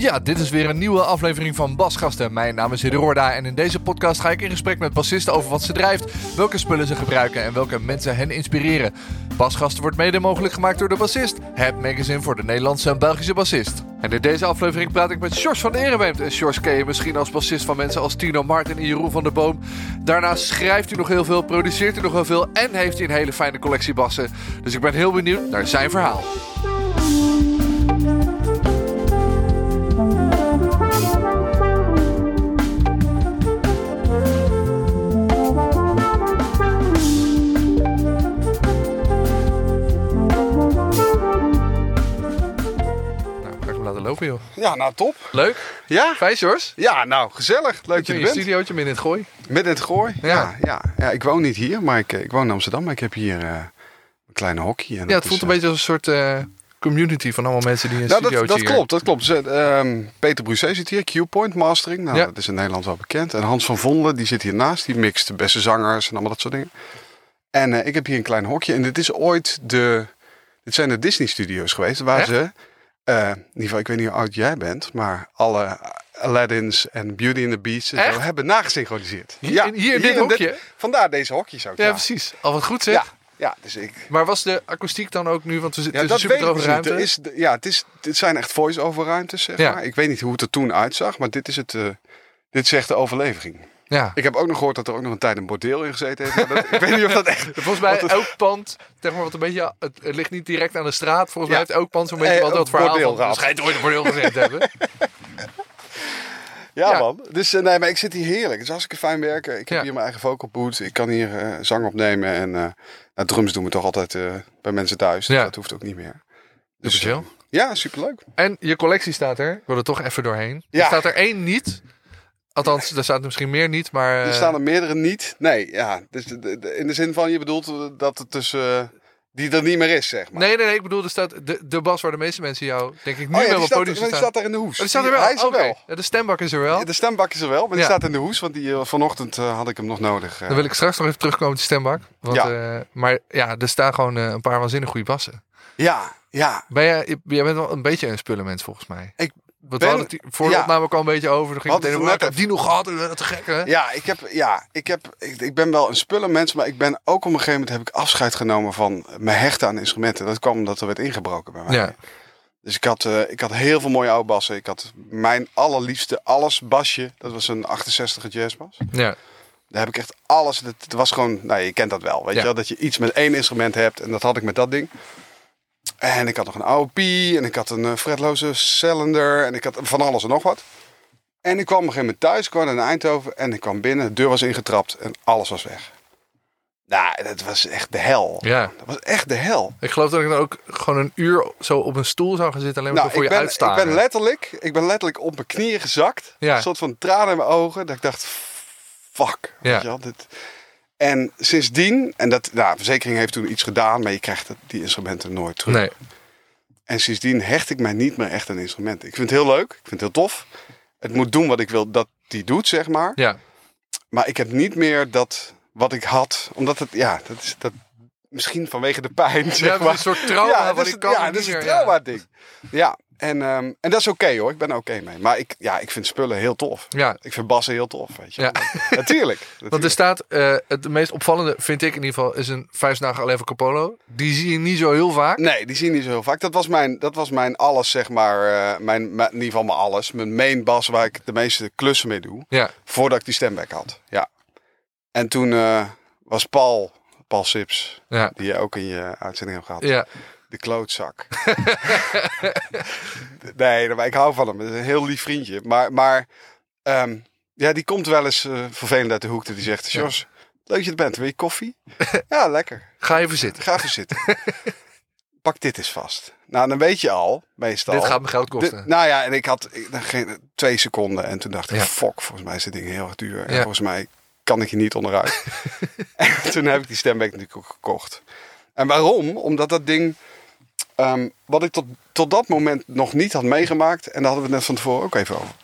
Ja, dit is weer een nieuwe aflevering van Basgasten. Mijn naam is Hidde Roorda en in deze podcast ga ik in gesprek met bassisten over wat ze drijft, welke spullen ze gebruiken en welke mensen hen inspireren. Basgasten wordt mede mogelijk gemaakt door de bassist, het magazine voor de Nederlandse en Belgische bassist. En in deze aflevering praat ik met Sjors van de Erebeemt. En Sjors ken je misschien als bassist van mensen als Tino Martin en Jeroen van der Boom. Daarnaast schrijft hij nog heel veel, produceert hij nog heel veel en heeft hij een hele fijne collectie bassen. Dus ik ben heel benieuwd naar zijn verhaal. Lopen joh. Ja, nou top. Leuk. Ja? Fijn Sjors. Ja, nou gezellig. Leuk dat je in er je bent. studiootje midden in het gooi. Midden in het gooi. Ja. Ja. Ja, ja. ik woon niet hier, maar ik, eh, ik woon in Amsterdam. Maar ik heb hier eh, een kleine hockey. En Ja, het voelt is, een eh, beetje als een soort community van allemaal mensen die in een Nou, dat, dat klopt, dat klopt. Dus, Peter Brousset zit hier, Q-Point Mastering. Nou, Ja. dat is in Nederland wel bekend. En Hans van Vondelen, die zit hiernaast. Die mixt de beste zangers en allemaal dat soort dingen. En ik heb hier een klein hokje. En dit is ooit de... Dit zijn de Disney Studios geweest. Waar Echt? ze... eh, in ieder geval, ik weet niet hoe oud jij bent. Maar alle Aladdins en Beauty and the Beast en zo Echt? hebben nagesynchroniseerd. Hier- in- hier in dit hokje? vandaar deze hokjes ook. Ja, Ja, precies. Al wat goed zeg. Ja, ja, dus ik... Maar was de akoestiek dan ook nu, want we zitten Ja, tussen dat super droge ruimte. Er is, ja, het, is, het zijn echt voice-over ruimtes, zeg Ja. maar. Ik weet niet hoe het er toen uitzag, maar dit is het... eh, dit is echt de overleving. Ja. Ik heb ook nog gehoord dat er ook nog een tijd een bordeel in gezeten heeft. dat- ik weet niet of dat echt... Volgens mij het- elk pand, zeg maar wat een beetje, het, het ligt niet direct aan de straat. Volgens mij heeft elk pand zo'n beetje Eh, wel dat verhaal bordeel van, schijnt ooit een bordeel gezeten te hebben. Ja, Ja. man. Dus eh, nee, maar ik zit hier heerlijk. Het is hartstikke fijn werken. Ik heb Ja. hier mijn eigen vocal booth. Ik kan hier eh, zang opnemen. En eh nou, drums doen we toch altijd eh, bij mensen thuis. Dus Ja. dat hoeft ook niet meer. Dus chill. Ja, superleuk. En je collectie staat er. Ik wil er toch even doorheen. Er staat er één niet. Althans, er staat misschien meer niet, maar... Er eh, staan er meerdere niet. Nee, ja. Dus in de zin van, je bedoelt dat het dus... eh, die er niet meer is, zeg maar. Nee, nee, nee. Ik bedoel, er staat de, de bas waar de meeste mensen jou, denk ik, nu Oh ja, wel op staat, podium zien die staan. staat daar in de hoes. Oh, die staat er wel. Hij is er wel. Ja, de stembak is er wel. De stembak is er wel, maar die Ja. staat in de hoes, want die, eh, vanochtend had ik hem nog nodig. Dan wil ik straks nog even terugkomen op die stembak. Want, Ja. maar ja, er staan gewoon een paar waanzinnig goede bassen. Ja, ja. Ben jij, jij bent wel een beetje een spullenmens volgens mij. Ik Want ben- we hadden het voor de ja. opname ook al een beetje over. Dan ging het meteen ik heb die nog gehad. eh, Te gek hè? Ja, ik, heb, ja ik, heb, ik, ik ben wel een spullenmens, maar ik ben ook op een gegeven moment heb ik afscheid genomen van me hechten aan instrumenten. Dat kwam omdat er werd ingebroken bij mij. Ja. Dus ik had, eh, ik had heel veel mooie oude bassen. Ik had mijn allerliefste alles basje. Dat was een 68 jazzbas. ja. Daar heb ik echt alles. Het het was gewoon, nou je kent dat wel. Weet Ja. je wel, dat je iets met één instrument hebt. En dat had ik met dat ding. En ik had nog een oude P. En ik had een eh, fretloze cylinder. En ik had van alles en nog wat. En ik kwam op een gegeven moment thuis. Ik kwam in Eindhoven. En ik kwam binnen. De deur was ingetrapt. En alles was weg. Nou, dat was echt de hel. ja. Dat was echt de hel. Ik geloof dat ik dan ook gewoon een uur zo op een stoel zou gaan zitten. Alleen maar Nou, voor ik je ben, ik uitstaren. ben letterlijk, ik ben letterlijk op mijn knieën gezakt. Ja. Een soort van tranen in mijn ogen. Dat ik dacht, fuck. Ja. Weet je wel, dit. En sindsdien, en dat, nou, de verzekering heeft toen iets gedaan, maar je krijgt die instrumenten nooit terug. Nee. En sindsdien hecht ik mij niet meer echt aan instrumenten. Ik vind het heel leuk, ik vind het heel tof. Het moet doen wat ik wil dat die doet, zeg maar. Ja. Maar ik heb niet meer dat wat ik had, omdat het, ja, dat is dat. Misschien vanwege de pijn, zeg Ja, maar. een soort trauma Ja, wat dat is, ik kan ja, dat is een meer, trauma ding. Ja, en, ehm, en dat is oké hoor. Ik ben er oké mee. Maar ik, ja, ik vind spullen heel tof. Ja. Ik vind bassen heel tof, weet je. Ja. Natuurlijk. Want er staat, eh, het meest opvallende vind ik in ieder geval, is een vijf dagen Alevo Capolo. Die zie je niet zo heel vaak. Nee, die zie je niet zo heel vaak. Dat was mijn, dat was mijn alles, zeg maar. eh, mijn, in ieder geval mijn alles. Mijn main bas waar ik de meeste klussen mee doe. Ja, Voordat ik die stemback had. Ja. En toen eh, was Paul, Paul Sips, ja, die je ook in je uitzending hebt gehad. ja. De klootzak. nee, maar ik hou van hem. Het is een heel lief vriendje. Maar, maar ehm, ja, die komt wel eens eh, vervelend uit de hoek. Die zegt, Jos, leuk dat je er bent. Wil je koffie? ja, lekker. Ga even zitten. Ga even zitten. Pak dit eens vast. Nou, dan weet je al, meestal. Dit gaat me geld kosten. Dit- nou ja, en ik had ik, geen, twee seconden. En toen dacht ik, Ja. fuck, volgens mij is dit ding heel erg duur. En Ja. volgens mij kan ik hier niet onderuit. en toen heb ik die stembank natuurlijk ook gekocht. En waarom? Omdat dat ding, ehm, wat ik tot, tot dat moment nog niet had meegemaakt, en daar hadden we het net van tevoren ook even over,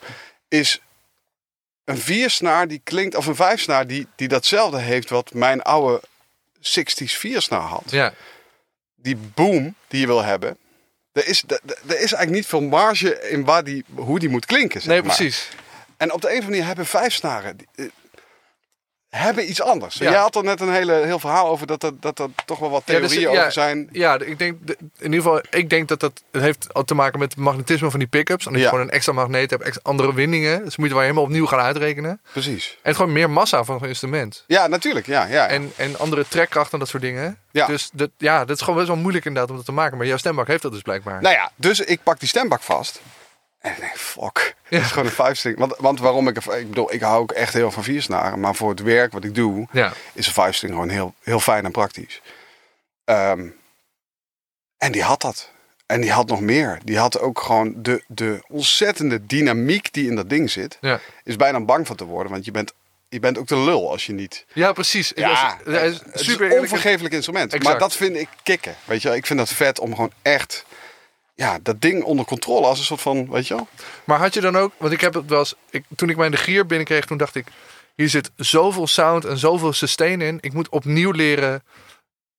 is een viersnaar die klinkt, of een vijfsnaar die, die datzelfde heeft wat mijn oude 60s viersnaar had Ja, die boom die je wil hebben. Er is, er, er is eigenlijk niet veel marge in waar die, hoe die moet klinken. Zeg nee, maar. precies. En op de een of andere manier hebben vijf snaren. die, eh, hebben iets anders. Ja. Jij had er net een hele, heel verhaal over dat er, dat er toch wel wat Ja, dus, theorieën ja, over zijn. Ja, ik denk, de- in ieder geval, ik denk dat dat het heeft al te maken met het magnetisme van die pick-ups. Ja. je gewoon een extra magneet hebt, andere windingen. Dus moet je helemaal opnieuw gaan uitrekenen. Precies. En gewoon meer massa van zo'n instrument. Ja, natuurlijk. Ja, ja. En, en andere trekkracht en dat soort dingen. Ja. Dus dat, ja, dat is gewoon best wel moeilijk inderdaad om dat te maken. Maar jouw stembak heeft dat dus blijkbaar. Nou ja, dus ik pak die stembak vast. En ik denk, fuck. Ja. Dat is gewoon een vijfstring. Want, want waarom ik... Ik bedoel, ik hou ook echt heel van viersnaren. Maar voor het werk wat ik doe... Ja, is een vijfstring gewoon heel, heel fijn en praktisch. Ehm, en die had dat. En die had nog meer. Die had ook gewoon de, de ontzettende dynamiek die in dat ding zit. ja. Is bijna bang van te worden. Want je bent, je bent ook de lul als je niet... ja precies. Ik was- Ja, hij is het is super een onvergeeflijk instrument. Exact. Maar dat vind ik kicken. Weet je wel? Ik vind dat vet om gewoon echt... Ja, dat ding onder controle als een soort van... Weet je wel? Maar had je dan ook, want ik heb het wel eens, ik, toen ik mijn de gier binnenkreeg, toen dacht ik, hier zit zoveel sound en zoveel sustain in. Ik moet opnieuw leren,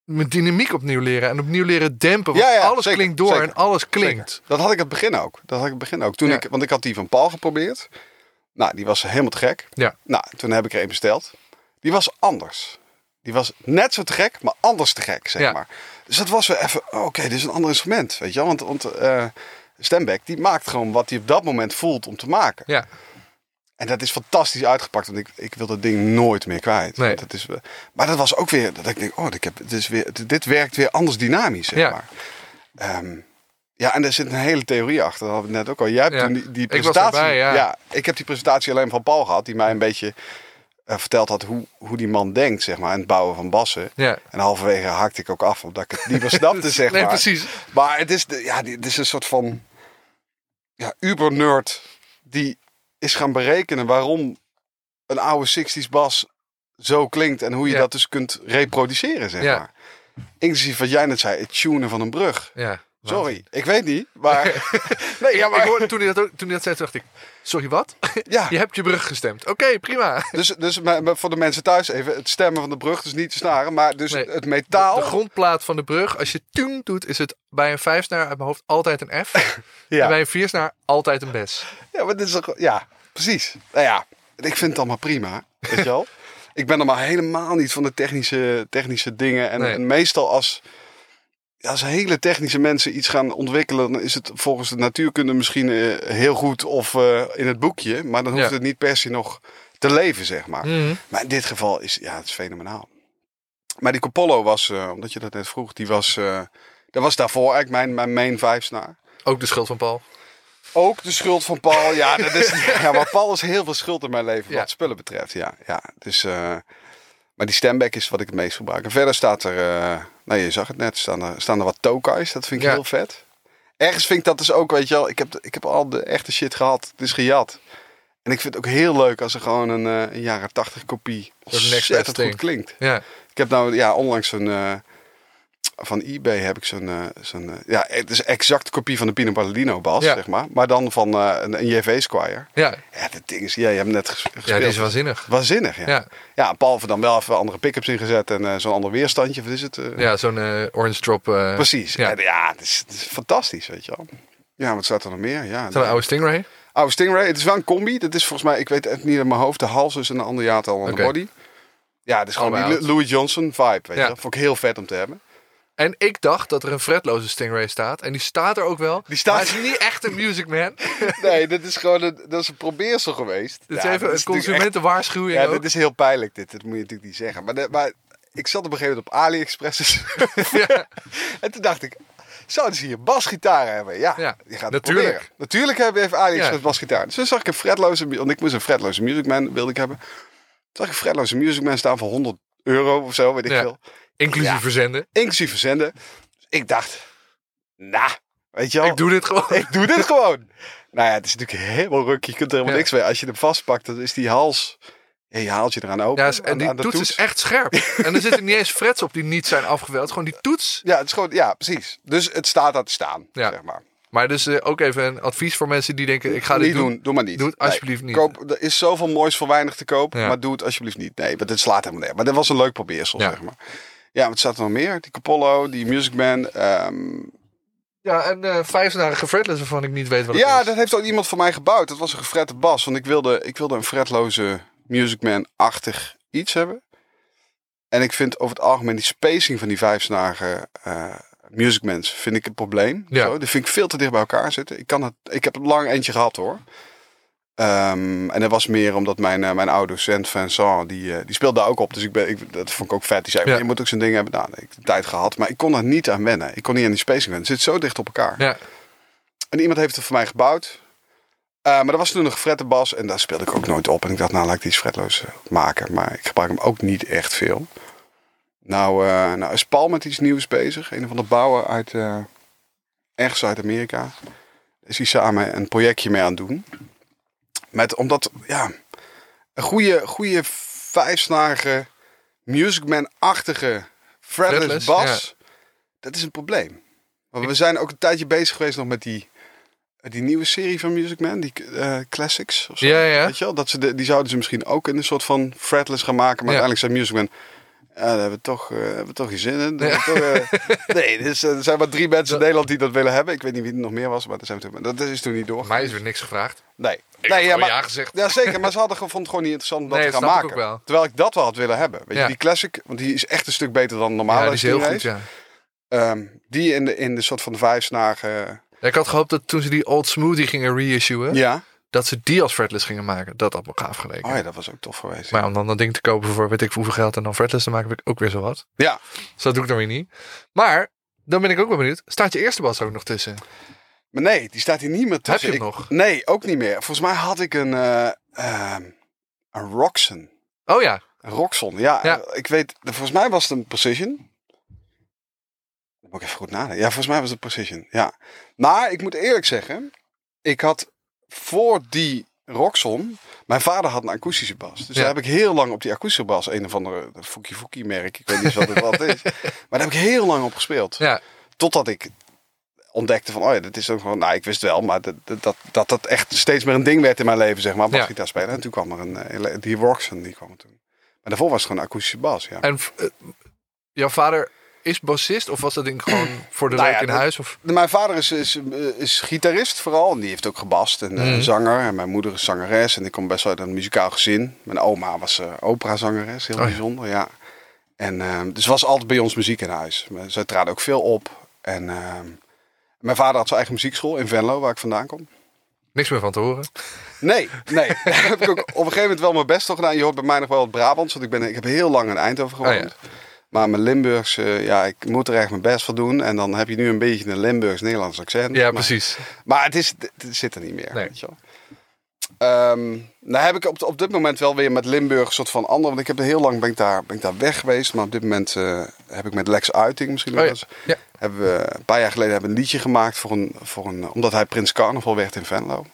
mijn dynamiek opnieuw leren en opnieuw leren dempen. Want Ja, ja, alles zeker, klinkt door zeker, en alles klinkt. Zeker. Dat had ik het begin ook. Dat had ik het begin ook. Toen Ja. ik, want ik had die van Paul geprobeerd. Nou, die was helemaal te gek. Ja. Nou, toen heb ik er een besteld. Die was anders. Die was net zo te gek, maar anders te gek, zeg Ja. maar. Dus dat was weer even, oh, oké, dit is een ander instrument, weet je wel. Want, want eh, Stembeck, die maakt gewoon wat hij op dat moment voelt om te maken. Ja, En dat is fantastisch uitgepakt, want ik, ik wil dat ding nooit meer kwijt. Nee. Dat is, maar dat was ook weer, dat ik denk, oh, ik heb, dit, is weer, dit werkt weer anders dynamisch, zeg Ja. maar. Ehm, ja, en er zit een hele theorie achter. Dat hadden we net ook al. Jij hebt Ja. toen die, die Ik was presentatie. erbij, ja. ik heb die presentatie alleen van Paul gehad, die mij een beetje eh, verteld had hoe, hoe die man denkt, zeg maar, aan het bouwen van bassen. ja. En halverwege haakte ik ook af, omdat ik het niet meer snapte, zeg nee, maar. precies. Maar het is, de, ja, het is een soort van ja, uber-nerd die is gaan berekenen waarom een oude 60s bas zo klinkt en hoe je Ja. dat dus kunt reproduceren, zeg Ja. maar. Inclusief wat jij net zei, het tunen van een brug. Ja. Sorry, ik weet niet, maar... nee, ja, Ik maar... hoorde, toen, hij dat, ook- toen hij dat zei, dacht ik, sorry wat? Ja, Je hebt je brug gestemd. Oké, prima. dus, dus voor de mensen thuis even, het stemmen van de brug, dus niet de snaren, maar dus Nee, het metaal... De grondplaat van de brug, als je tune doet, is het bij een vijfsnaar uit mijn hoofd altijd een F. En ja. bij een viersnaar altijd een bes. Ja, maar dit is toch, ja, precies. Nou ja, ik vind het allemaal prima, weet je wel. ik ben er maar helemaal niet van de technische, technische dingen. En, Nee. en meestal als, ja, als hele technische mensen iets gaan ontwikkelen, dan is het volgens de natuurkunde misschien eh, heel goed of eh, in het boekje. Maar dan hoeft Ja. het niet per se nog te leven, zeg maar. Mhm. Maar in dit geval is, ja, het is fenomenaal. Maar die Copollo was, eh, omdat je dat net vroeg, die was, dat was daarvoor eigenlijk mijn, mijn main vijfsnaar. Ook de schuld van Paul. Ook de schuld van Paul. Ja, dat is, ja, maar Paul is heel veel schuld in mijn leven Ja. wat spullen betreft. Ja, ja. Dus, maar die stemback is wat ik het meest gebruik. En verder staat er, nou je zag het net, staan er, staan er wat tokais. Dat vind ik Ja. heel vet. Ergens vind ik dat dus ook, weet je wel, ik heb, ik heb al de echte shit gehad. Het is gejat. En ik vind het ook heel leuk als er gewoon een, eh, een jaren tachtig kopie ontzettend goed klinkt. Ja. Ik heb nou ja, onlangs zo'n. eh, van eBay heb ik zo'n. eh, zo'n eh, ja, het is een exacte kopie van de Pino Palladino bas, Ja. zeg maar. Maar dan van eh, een, een JV Squire. Ja. Ja, dat ding is. Ja, je hebt net ges- gespeeld. ja, die is waanzinnig. Waanzinnig, ja. Ja, Ja, behalve dan wel even andere pick-ups ingezet en zo'n ander weerstandje. Wat is het? ja zo'n orange drop. Precies. Ja. Ja, het, is, het is fantastisch, weet je wel. Ja, wat staat er nog meer? Ja, Zo'n oude Stingray. oude Stingray. Het is wel een combi. Dat is volgens mij, ik weet het niet in mijn hoofd. De hals is een ander jaartal dan Oké. de body. Ja, het is gewoon die Louis Johnson vibe, weet Ja. je. Vond ik heel vet om te hebben. En ik dacht dat er een fretloze Stingray staat. En die staat er ook wel. Die staat- Maar het is niet echt een Music Man. Nee, dit is gewoon een, dat is een probeersel geweest. Dit is Ja, even een consumentenwaarschuwing echt-. Ja, dit is heel pijnlijk dit. Dat moet je natuurlijk niet zeggen. Maar, de- maar ik zat op een gegeven moment op AliExpress. Ja. en toen dacht ik, zouden ze hier basgitaren hebben? Ja, Ja, je gaat het natuurlijk. proberen. Natuurlijk hebben we even AliExpress Ja. basgitaar. Dus toen zag ik een fretloze, want ik moest een fretloze Music Man, wilde ik hebben. Toen zag ik een fretloze Music Man staan voor 100 euro of zo, weet ik Ja. Inclusief Ja. verzenden. Inclusief verzenden. Dus ik dacht, nou, weet je wel. Ik doe dit gewoon. Ik doe dit gewoon. Nou ja, het is natuurlijk helemaal ruk. Je kunt er helemaal Ja. niks mee. Als je hem vastpakt, dan is die hals... Ja, je haalt je eraan open. Ja, en aan- die aan de toets, is echt scherp. en er zitten niet eens frets op die niet zijn afgeweld. Gewoon die toets. Ja, het is gewoon, ja, precies. Dus het staat daar te staan, Ja. zeg maar. Maar dus eh, ook even een advies voor mensen die denken, ik ga dit niet doen. doen. Doe maar niet. Doe het Nee. alsjeblieft niet. Koop, er is zoveel moois voor weinig te koop, Ja. maar doe het alsjeblieft niet. Nee, want het slaat helemaal neer. Maar dit was een leuk probeersel, Ja. zeg maar. Ja, wat staat er nog meer? Die Capollo, die Music Man. ehm, Ja, en eh vijfsnarige fretless waarvan ik niet weet wat het ja, is. dat heeft ook iemand voor mij gebouwd. Dat was een gefrette bas. Want ik wilde, ik wilde een fretloze Music Man-achtig iets hebben. En ik vind over het algemeen die spacing van die vijfsnarige eh Music Mans vind ik een probleem. Ja. Zo, die vind ik veel te dicht bij elkaar zitten. Ik, kan het, ik heb het lang eentje gehad hoor. Ehm, en dat was meer omdat mijn, eh, mijn oude docent Vincent, die, eh, die speelde daar ook op. Dus ik ben, ik, dat vond ik ook vet. Die zei, Ja. je moet ook zo'n ding hebben. Nou, ik heb de tijd gehad. Maar ik kon er niet aan wennen. Ik kon niet aan die spacing wennen. Het zit zo dicht op elkaar. Ja, En iemand heeft het voor mij gebouwd. Eh, maar dat was toen een gefrette bas. En daar speelde ik ook nooit op. En ik dacht, nou laat ik die eens fretloos maken. Maar ik gebruik hem ook niet echt veel. Nou, nou is Paul met iets nieuws bezig. Een van de bouwen uit ergens uit Amerika. Is hij samen een projectje mee aan het doen. Met, omdat, ja, een goede, goede vijfsnarige Music Man-achtige fretless, Fretless, bas. Dat is een probleem. Maar we zijn ook een tijdje bezig geweest nog met die, die nieuwe serie van Music Man. Die eh, Classics. Of zo. Ja, ja. Weet je wel? Dat ze de, die zouden ze misschien ook in een soort van fretless gaan maken. Maar uiteindelijk zijn Music Man... Ja, daar hebben we toch, eh, hebben we toch geen zin in. Toch, eh, nee, dus, er zijn maar drie mensen in Nederland die dat willen hebben. Ik weet niet wie er nog meer was, maar dat, zijn we toen, dat is toen niet door. Mij is er niks gevraagd. Nee, Ik nee heb ja, maar, ja gezegd. ja, zeker. Maar ze hadden gewoon, vonden het gewoon niet interessant om dat Nee, te gaan ik maken. ook wel. Terwijl ik dat wel had willen hebben. Weet Ja. je, die classic, want die is echt een stuk beter dan normaal. Ja, die is heel goed, ja. Ehm, die in de, in de soort van de vijfsnage... Ja, Ik had gehoopt dat toen ze die Old Smoothie gingen reissuen, Ja. Dat ze die als fretless gingen maken. Dat had me gaaf geleken. Oh ja, dat was ook tof geweest. Maar om dan dat ding te kopen voor weet ik hoeveel geld en dan fretless te maken, heb ik ook weer zo wat. Ja. Dus dat doe ik dan weer niet. Maar, dan ben ik ook wel benieuwd. Staat je eerste bas ook nog tussen? Maar nee, die staat hier niet meer tussen. Heb je hem Ik- nog? Nee, ook niet meer. Volgens mij had ik een, eh ehm, een Roxon. Oh ja. Een Roxon, ja. Ja. Ik weet, volgens mij was het een Precision. Moet ik even goed nadenken. Ja, volgens mij was het Precision, ja. Maar ik moet eerlijk zeggen, ik had voor die Roxon, mijn vader had een akoestische bas. Dus Ja. daar heb ik heel lang op die akoestische bas, een of andere Fuki Fuki merk, ik weet niet wat het wat is. Maar daar heb ik heel lang op gespeeld. Ja. Totdat ik ontdekte van, oh ja, dat is ook gewoon, nou ik wist wel, maar dat dat, dat, dat dat echt steeds meer een ding werd in mijn leven, zeg maar, Ja. basgitaar spelen. En toen kwam er een, eh, die Roxon, die kwam er toen. Maar daarvoor was het gewoon een akoestische bas, ja. En eh, jouw vader is bassist of was dat ding gewoon voor de Nou leuk ja, in dat- huis? Of? Mijn vader is, is, is gitarist vooral. En die heeft ook gebast. En eh, Mhm. zanger. En mijn moeder is zangeres. En ik kom best wel uit een muzikaal gezin. Mijn oma was eh operazangeres. Heel Oh bijzonder, ja. En eh, dus was altijd bij ons muziek in huis. Maar Zij traden ook veel op. En mijn vader had zijn eigen muziekschool in Venlo, waar ik vandaan kom. Niks meer van te horen. Nee, nee. Heb ik ook op een gegeven moment wel mijn best voor gedaan. Je hoort bij mij nog wel het Brabants. Want ik, ben, ik heb heel lang in Eindhoven Oh ja. Maar mijn Limburgs, ja, ik moet er echt mijn best voor doen. En dan heb je nu een beetje een Limburgs-Nederlands accent. Ja, Maar- precies. maar het, is, het zit er niet meer. Nee. Weet je wel. Ehm, nou heb ik op, op dit moment wel weer met Limburg een soort van ander. Want ik heb heel lang ben ik daar, ben ik daar weg geweest. Maar op dit moment eh, heb ik met Lex Uiting misschien Oh wel ja. eens. Ja. Hebben we een paar jaar geleden hebben we een liedje gemaakt voor een, voor een, omdat hij Prins Carnaval werd in Venlo.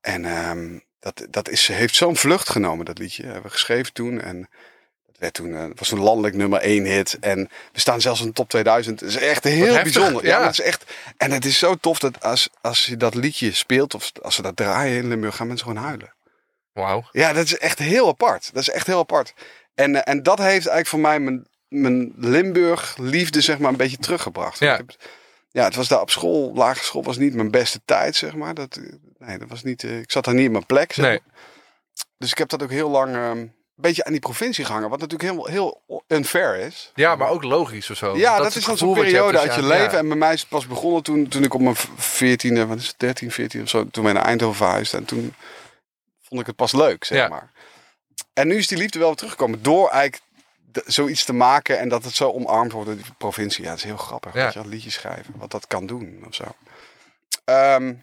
En ehm, dat, dat is, heeft zo'n vlucht genomen, dat liedje. Hebben we geschreven toen. En werd toen, eh, was een landelijk nummer één hit. En we staan zelfs in de top 2000. Het is echt heel bijzonder. Ja, ja. is echt, en het is zo tof dat als, als je dat liedje speelt, of als ze dat draaien in Limburg, gaan mensen gewoon huilen. Wauw. Ja, dat is echt heel apart. Dat is echt heel apart. En, eh, en dat heeft eigenlijk voor mij mijn, mijn Limburg liefde zeg maar een beetje teruggebracht. Ja. Ik heb- ja, het was daar op school, lagere school was niet mijn beste tijd zeg maar. Dat, eh, nee, dat was niet, ik zat daar niet in mijn plek. Zeg Nee. Dus ik heb dat ook heel lang ehm, beetje aan die provincie gehangen. Wat natuurlijk heel, heel unfair is. Ja, maar ook logisch of zo. Ja, dat, is dan zo'n je periode uit je ja, leven. ja. En bij mij is het pas begonnen toen, toen ik op mijn 14e, wat is het, 13, 14 of zo, toen wij naar Eindhoven verhuisden. En toen vond ik het pas leuk, zeg Ja. maar. En nu is die liefde wel weer teruggekomen door eigenlijk zoiets te maken en dat het zo omarmd wordt door die provincie. Ja, dat is heel grappig. Ja. Je, liedjes schrijven, wat dat kan doen of zo. Ehm,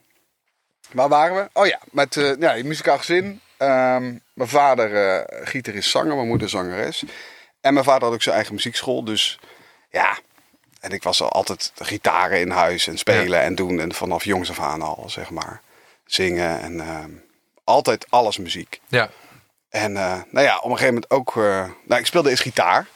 waar waren we? Oh ja, met eh ja, een muzikaal gezin. Ehm, mijn vader eh gitarist zanger, mijn moeder zangeres. En mijn vader had ook zijn eigen muziekschool. Dus ja, en ik was al altijd gitaren in huis en spelen en doen. En vanaf jongs af aan al, zeg maar. Zingen en ehm, altijd alles muziek. Ja. En eh, nou ja, op een gegeven moment ook... eh, nou, ik speelde eerst gitaar.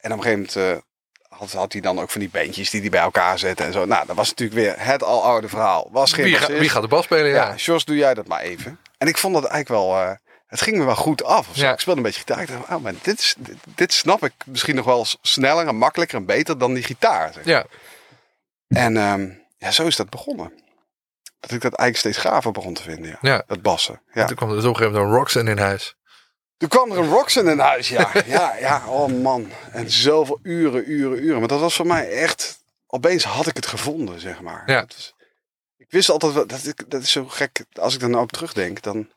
En op een gegeven moment had, had hij dan ook van die bandjes die hij bij elkaar zette en zo. Nou, dat was natuurlijk weer het aloude verhaal. Was geen Wie, ga- bassist. wie gaat de bas spelen? Ja. Ja, Jos, doe jij dat maar even. En ik vond dat eigenlijk wel... eh, het ging me wel goed af. Ja. Ik speelde een beetje gitaar. Ik dacht, oh, maar dit, is, dit, dit snap ik misschien nog wel sneller en makkelijker en beter dan die gitaar. Zeg. ja. En ehm, ja, zo is dat begonnen. Dat ik dat eigenlijk steeds gaver begon te vinden. Ja. Ja. Dat bassen. Ja. Toen kwam er dus op een gegeven moment een Roxanne in huis. Toen kwam er een Roxanne in huis, ja. ja, ja, oh man. En zoveel uren, uren, uren. Maar dat was voor mij echt... Opeens had ik het gevonden, zeg maar. Ja. Dat was- ik wist altijd wel... Dat, ik, dat is zo gek. Als ik er nou op terugdenk, dan...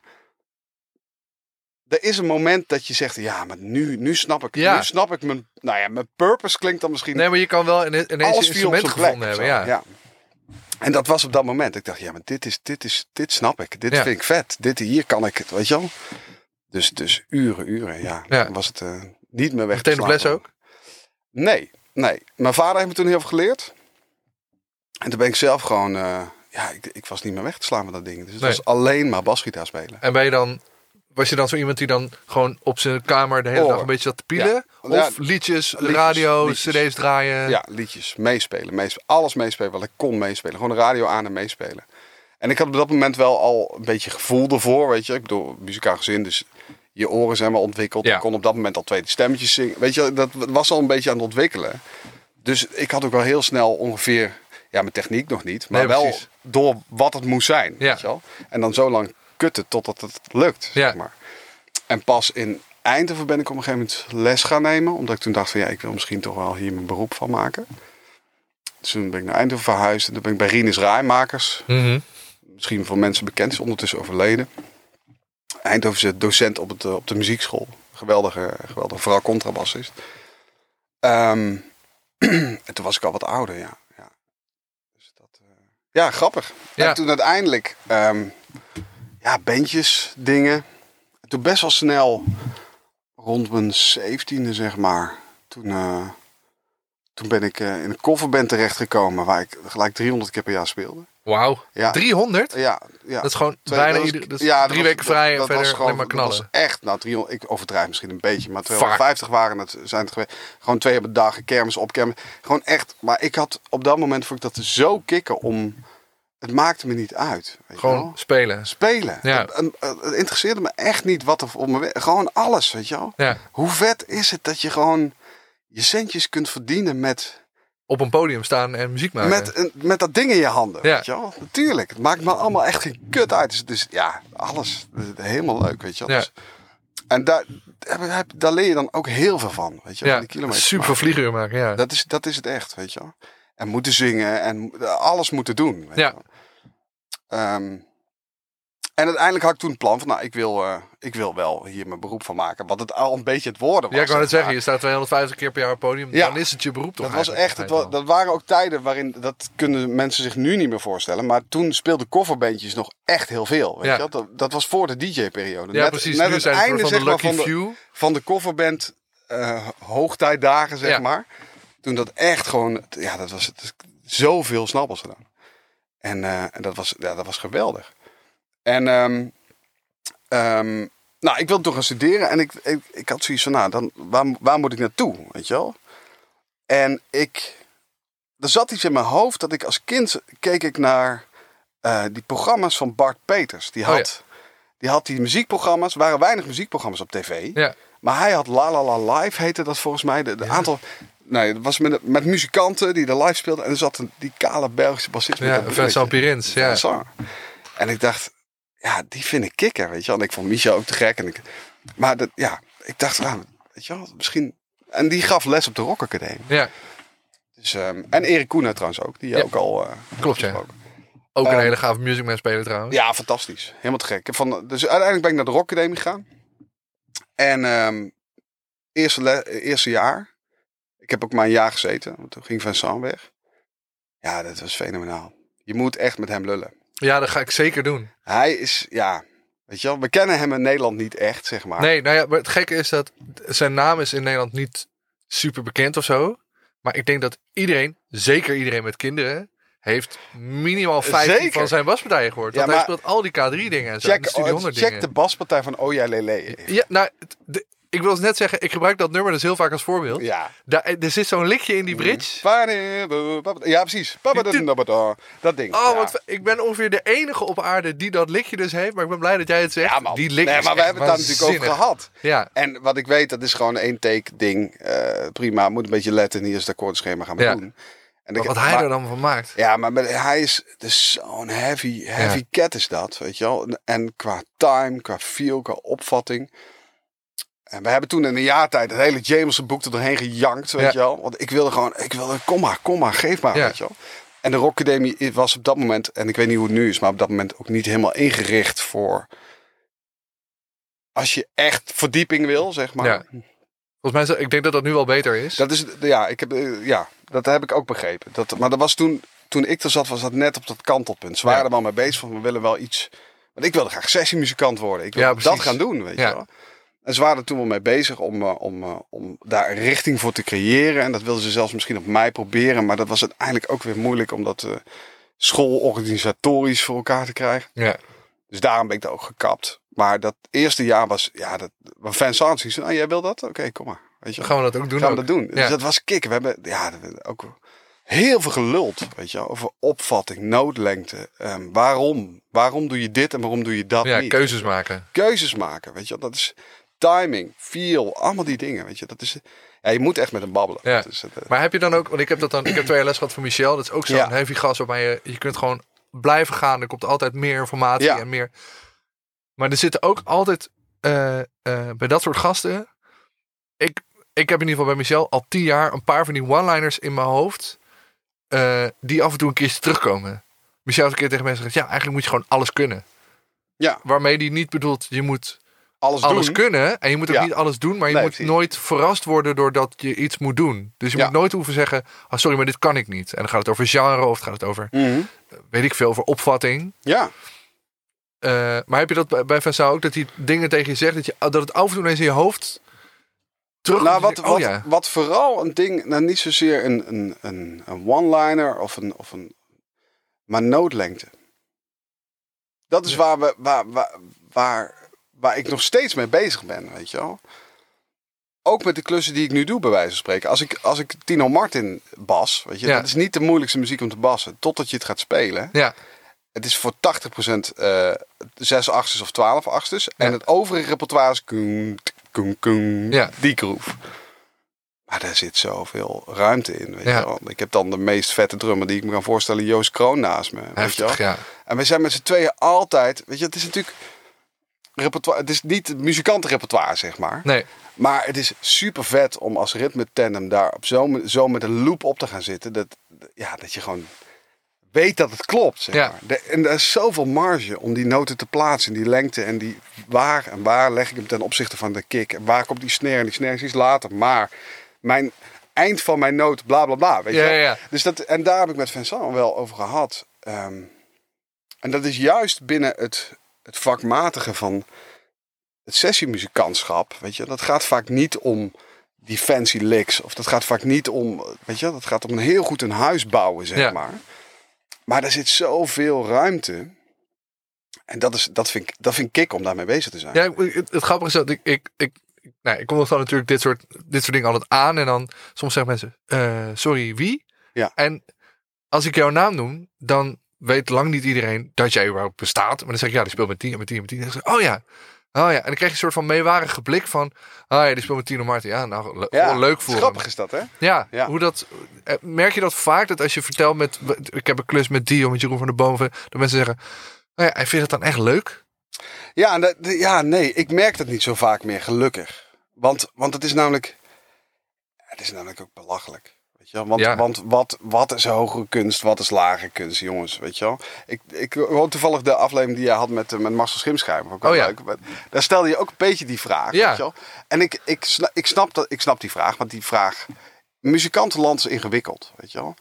Er is een moment dat je zegt... Ja, maar nu, nu snap ik... Ja. Nu snap ik mijn... Nou ja, mijn purpose klinkt dan misschien... Nee, maar je kan wel ineens alles een instrument plek. gevonden hebben. zo. Ja. En dat was op dat moment. Ik dacht, ja, maar dit is, dit is, dit snap ik. Dit Ja. vind ik vet. Dit hier kan ik het, weet je wel. Dus, dus uren, uren, ja. Ja. Dan was het eh, niet meer weg Meteen les ook? Nee, nee. Mijn vader heeft me toen heel veel geleerd. En toen ben ik zelf gewoon, eh, ja, ik, ik was niet meer weg te slaan met dat ding. Dus het Nee. was alleen maar basgitaar spelen. En ben je dan, was je dan zo iemand die dan gewoon op zijn kamer de hele Oh. dag een beetje zat te pielen? Ja. Of Ja, liedjes, liedjes, radio, liedjes. cd's draaien? Ja, liedjes, meespelen, meespelen. Alles meespelen wat ik kon meespelen. Gewoon de radio aan en meespelen. En ik had op dat moment wel al een beetje gevoel ervoor, weet je. Ik bedoel, muzikaal gezin, dus je oren zijn wel ontwikkeld. Ja. Ik kon op dat moment al tweede stemmetjes zingen. Weet je, dat was al een beetje aan het ontwikkelen. Dus ik had ook wel heel snel ongeveer, ja, mijn techniek nog niet, maar Nee, wel precies. Door wat het moest zijn. Ja. Weet je wel? En dan zo lang kutten totdat het lukt, Ja. zeg maar. En pas in Eindhoven ben ik op een gegeven moment les gaan nemen. Omdat ik toen dacht van ja, ik wil misschien toch wel hier mijn beroep van maken. Dus toen ben ik naar Eindhoven verhuisd. En toen ben ik bij Rinus Rijmakers. Mhm. Misschien voor mensen bekend, is ondertussen overleden. Eindhoven is docent op, het, eh, op de muziekschool. Geweldige, geweldige vooral contrabassist. Ehm, en toen was ik al wat ouder, ja. Ja, dus dat, eh, ja grappig. Ja. En toen uiteindelijk, ehm, ja, bandjes, dingen. Toen best wel snel, rond mijn zeventiende zeg maar. Toen, eh, toen ben ik eh, in een coverband terechtgekomen waar ik gelijk 300 keer per jaar speelde. Wauw. Ja. 300? Ja, ja. Dat is gewoon Twee- bijna was- ieder, ja, drie was- weken vrij en was verder gewoon- dat was echt, nou 300, ik overdrijf misschien een beetje, maar 250 waren het, zijn het geweest. Gewoon twee hebben dagen kermis op kermis. Gewoon echt, maar ik had op dat moment vond ik dat zo kicken om, het maakte me niet uit. Weet je wel? Gewoon spelen. spelen. Ja. Het, het- het interesseerde me echt niet wat er voor me. Gewoon alles, weet je wel. Ja. Hoe vet is het dat je gewoon je centjes kunt verdienen met, Op een podium staan en muziek maken. met, met dat ding in je handen. Ja. Weet je wel? Natuurlijk. Het maakt me allemaal echt geen kut uit. Dus, dus ja, alles. Helemaal leuk, weet je wel. Ja. Dus- en daar, daar, heb- daar leer je dan ook heel veel van. Weet je wel, ja, die kilometers super veel maken. vlieguur maken. Ja. Dat is, dat is het echt, weet je wel. En moeten zingen en alles moeten doen. Weet Ja. je wel. Ehm, en uiteindelijk had ik toen het plan van, nou, ik wil, eh, ik wil wel hier mijn beroep van maken. Wat het al een beetje het worden was. ja, ik wou net zeg zeggen, je staat 250 keer per jaar op het podium. Ja. Dan is het je beroep toch Dat, was echt, het wa- dat waren ook tijden waarin, dat kunnen mensen zich nu niet meer voorstellen. Maar toen speelden coverbandjes nog echt heel veel. Weet Ja. je? Dat, dat was voor de DJ-periode. Ja, precies. nu het zijn het einde van de zeg maar, Lucky van, de, Few. van de coverband eh, hoogtijdagen, zeg Ja. maar. Toen dat echt gewoon, ja, dat was het, zoveel snappels gedaan. En, eh, en dat, was, ja, dat was geweldig. En ehm, ehm, nou, ik wilde toch gaan studeren. En ik, ik, ik had zoiets van, nou, dan, waar, waar moet ik naartoe? Weet je wel? En ik, er zat iets in mijn hoofd dat ik als kind keek ik naar eh, die programma's van Bart Peters. Die Oh, had, die had die muziekprogramma's. Er waren weinig muziekprogramma's op tv. Ja. Maar hij had La La La Live, heette dat volgens mij. De, de aantal... Nee, dat was met, met muzikanten die er live speelden. En er zat een, die kale Belgische bassist Ja, Vincent. Pirins. Ja. En ik dacht, ja, die vind ik kikker, weet je wel. En ik vond Micha ook te gek. En ik, maar dat, ja, ik dacht, ah, weet je wel, misschien... En die gaf les op de Rock Academie. ja, Dus, ehm, en Erik Koenen trouwens ook, die Ja. ook al... eh, klopt ja. Ook een Ehm, hele gave Music Man speler trouwens. Ja, fantastisch. Helemaal te gek. Van, dus uiteindelijk ben ik naar de Rock Academie gegaan. En ehm, eerste, eerste jaar. Ik heb ook maar een jaar gezeten. Want toen ging Vincent weg. Ja, dat was fenomenaal. Je moet echt met hem lullen. Ja, dat ga ik zeker doen. Hij is, ja, weet je wel, we kennen hem in Nederland niet echt, zeg maar. Nee, nou ja, maar het gekke is dat zijn naam is in Nederland niet super bekend of zo. Maar ik denk dat iedereen, zeker iedereen met kinderen, heeft minimaal 15 Zeker. van zijn baspartijen gehoord. Ja, Want hij maar- speelt al die K3 dingen en zo. check de Studio 100 check de baspartij van Oh Ja Lele. Ja, nou, de- ik wil net zeggen, ik gebruik dat nummer dus heel vaak als voorbeeld. Ja. Daar, er zit zo'n likje in die bridge. Ja, precies. Dat ding. Oh, ja. want ik ben ongeveer de enige op aarde die dat likje dus heeft. Maar ik ben blij dat jij het zegt. Ja, man. Die lik nee, maar we hebben het daar natuurlijk over gehad. Ja, En wat ik weet, dat is gewoon één take ding. Eh, prima, moet een beetje letten. Hier is het akkoordschema, gaan we Ja. doen. En maar ik- wat hij maar- er dan van maakt. Ja, maar met- hij is, is zo'n heavy, heavy cat is dat, weet je wel. En qua time, qua feel, qua opvatting. En we hebben toen in een jaar tijd het hele Jameson boek er doorheen gejankt, weet Ja. je wel. Want ik wilde gewoon, ik wilde, kom maar, kom maar, geef maar, Ja. weet je wel. En de Rock Academy was op dat moment, en ik weet niet hoe het nu is, maar op dat moment ook niet helemaal ingericht voor... Als je echt verdieping wil, zeg maar. Ja. Volgens mij, ik denk dat dat nu wel beter is. Dat is, ja, ik heb, eh, ja, dat heb ik ook begrepen. Dat, maar dat was toen, toen ik er zat, was dat net op dat kantelpunt. Ze waren Ja. er wel mee bezig van, we willen wel iets. Want ik wilde graag sessiemuzikant worden. Ik wilde Ja, dat gaan doen, weet Ja. je wel. En ze waren er toen wel mee bezig om, eh, om, eh, om daar een richting voor te creëren. En dat wilden ze zelfs misschien op mij proberen. Maar dat was uiteindelijk ook weer moeilijk om dat eh schoolorganisatorisch voor elkaar te krijgen. ja. Dus daarom ben ik daar ook gekapt. Maar dat eerste jaar was, ja, dat, waar fans zien. Nou, jij wil dat? Oké, kom maar. Weet je. Gaan we dat ook doen? Gaan we ook? dat doen. Ja. Dus dat was kicken. We hebben ja, ook heel veel geluld. Weet je, over opvatting, noodlengte. ehm, waarom? Waarom doe je dit en waarom doe je dat ja, niet? keuzes maken. Keuzes maken. Weet je, dat is timing, feel, allemaal die dingen. Weet je, dat is. Ja, je moet echt met hem babbelen. Ja. Is het, eh, Maar heb je dan ook, want ik heb dat dan, ik heb twee jaar les gehad van Michel. Dat is ook zo'n Ja. heavy gas waarbij je, je kunt gewoon blijven gaan. Er komt altijd meer informatie Ja. en meer. Maar er zitten ook altijd eh, eh, bij dat soort gasten. Ik, ik heb in ieder geval bij Michel al tien jaar een paar van die one-liners in mijn hoofd. die af en toe een keertje terugkomen. Michel heeft een keer tegen mensen gezegd: ja, eigenlijk moet je gewoon alles kunnen. Ja. Waarmee die niet bedoelt, je moet alles, alles doen. kunnen. En je moet ook Ja. niet alles doen, maar je Nee, moet precies. nooit verrast worden doordat je iets moet doen. Dus je Ja. moet nooit hoeven zeggen, oh, sorry, maar dit kan ik niet. En dan gaat het over genre of gaat het over, Mhm. weet ik veel, over opvatting. Ja. Eh, maar heb je dat bij, Vincent ook, dat hij dingen tegen je zegt, dat, je, dat het af en toe ineens in je hoofd terug Nou, wat, oh wat, ja, wat vooral een ding, nou niet zozeer een, een, een, een one-liner of een, of een, maar noodlengte. Dat is waar, we, waar, waar, waar, waar ik nog steeds mee bezig ben, weet je wel. Ook met de klussen die ik nu doe, bij wijze van spreken. Als ik, als ik Tino Martin bas, weet je, Ja. dat is niet de moeilijkste muziek om te bassen, totdat je het gaat spelen. ja, Het is voor 80% eh 6 achters of 12 achters. En het overige repertoire is koen, koen, koen, Ja. die groove. Maar daar zit zoveel ruimte in. Weet Ja. je wel. Ik heb dan de meest vette drummer die ik me kan voorstellen, Joost Kroon naast me. Weet je heftig, wel. ja. En we zijn met z'n tweeën altijd. Weet je, het is natuurlijk. Repertoire, het is niet het muzikantenrepertoire, zeg maar. Nee, Maar het is super vet om als ritme tandem daar op zo, zo met een loop op te gaan zitten. Dat, ja, dat je gewoon weet dat het klopt. Zeg Ja. maar. De- en er is zoveel marge om die noten te plaatsen. Die lengte en die waar en waar leg ik hem ten opzichte van de kick. En waar komt die snare? En die snare is iets later. Maar mijn eind van mijn noot, bla bla bla. Weet Ja, je ja. Dus dat, en daar heb ik met Vincent wel over gehad. Ehm, en dat is juist binnen het, het vakmatige van het sessiemuzikantschap. Weet je, dat gaat vaak niet om die fancy licks. Of dat gaat vaak niet om, weet je, dat gaat om een heel goed een huis bouwen, zeg Ja. maar. Maar er zit zoveel ruimte. En dat, is, dat, vind ik, dat vind ik kick om daarmee bezig te zijn. Ja, ik- het, het grappige is dat ik, ik, ik, nou, ik kom dan natuurlijk dit soort, dit soort dingen altijd aan. En dan soms zeggen mensen, eh, sorry, wie? Ja. En als ik jouw naam noem, dan weet lang niet iedereen dat jij überhaupt bestaat. Maar dan zeg ik, ja, die speelt met die en met die en met die. En dan zeg ik, oh ja, oh ja. En dan krijg je een soort van meewarige blik van, oh ja, die speelt met Tino Martin. Ja, nou, le- gewoon leuk voor hem. Grappig is dat, hè? Ja, Ja. Hoe dat, eh, merk je dat vaak? Dat als je vertelt met, ik heb een klus met die, of met Jeroen van de Boom. Dat mensen zeggen, oh ja, hij vindt het dan echt leuk? Ja, dat- ja, nee, ik merk dat niet zo vaak meer, gelukkig. Want, want het is namelijk, het is namelijk ook belachelijk. Weet je wel? Want, Ja. want wat, wat is hogere kunst, wat is lage kunst, jongens? Weet je wel? Ik, ik hoor toevallig de aflevering die je had met, eh, met Marcel wel Oh ja. leuk. Daar stelde je ook een beetje die vraag. Ja. Weet je wel? En ik, ik, snap, ik, snap dat, ik snap die vraag, want die vraag... Muzikantenland is ingewikkeld, weet je wel?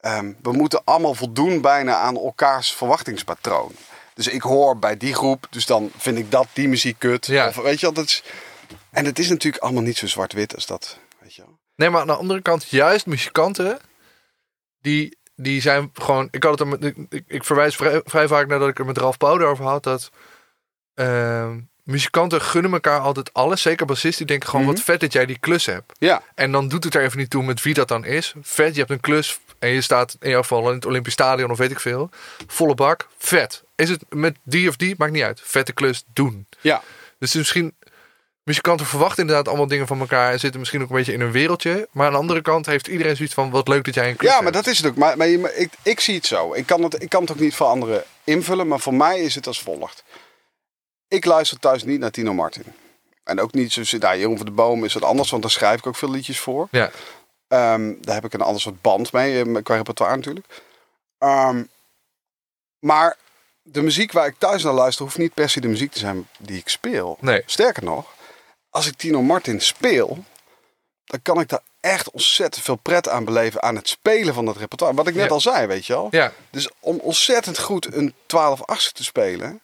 Ehm, we moeten allemaal voldoen bijna aan elkaars verwachtingspatroon. Dus ik hoor bij die groep, dus dan vind ik dat die muziek kut. Ja. Of, weet je wel, dat is... En het is natuurlijk allemaal niet zo zwart-wit als dat, weet je wel? Nee, maar aan de andere kant, juist muzikanten, die, die zijn gewoon. Ik, had het er met, ik, ik- verwijs vrij, vrij vaak nadat ik er met Ralf Pauw over had. Dat ehm, muzikanten gunnen elkaar altijd alles. Zeker bassisten, die denken gewoon: Mhm. wat vet dat jij die klus hebt. Ja, En dan doet het er even niet toe met wie dat dan is. Vet, je hebt een klus en je staat in jouw geval in het Olympisch Stadion of weet ik veel. Volle bak, vet. Is het met die of die? Maakt niet uit. Vette klus doen. ja. Dus misschien. Muzikanten verwachten inderdaad allemaal dingen van elkaar en zitten misschien ook een beetje in een wereldje. Maar aan de andere kant heeft iedereen zoiets van: wat leuk dat jij een Ja, maar dat is het ook. Maar, maar, ik, ik zie het zo. Ik kan het, ik kan het ook niet voor anderen invullen, maar voor mij is het als volgt. Ik luister thuis niet naar Tino Martin. En ook niet zo, nou, Jeroen van de Boom is wat anders, want daar schrijf ik ook veel liedjes voor. Ja, Ehm, daar heb ik een ander soort band mee, eh, qua repertoire natuurlijk. Ehm, maar de muziek waar ik thuis naar luister, hoeft niet per se de muziek te zijn die ik speel. nee. Sterker nog, als ik Tino Martin speel, dan kan ik daar echt ontzettend veel pret aan beleven aan het spelen van dat repertoire. Wat ik net Ja. al zei, weet je wel. Ja, Dus om ontzettend goed een 12 achtste te spelen,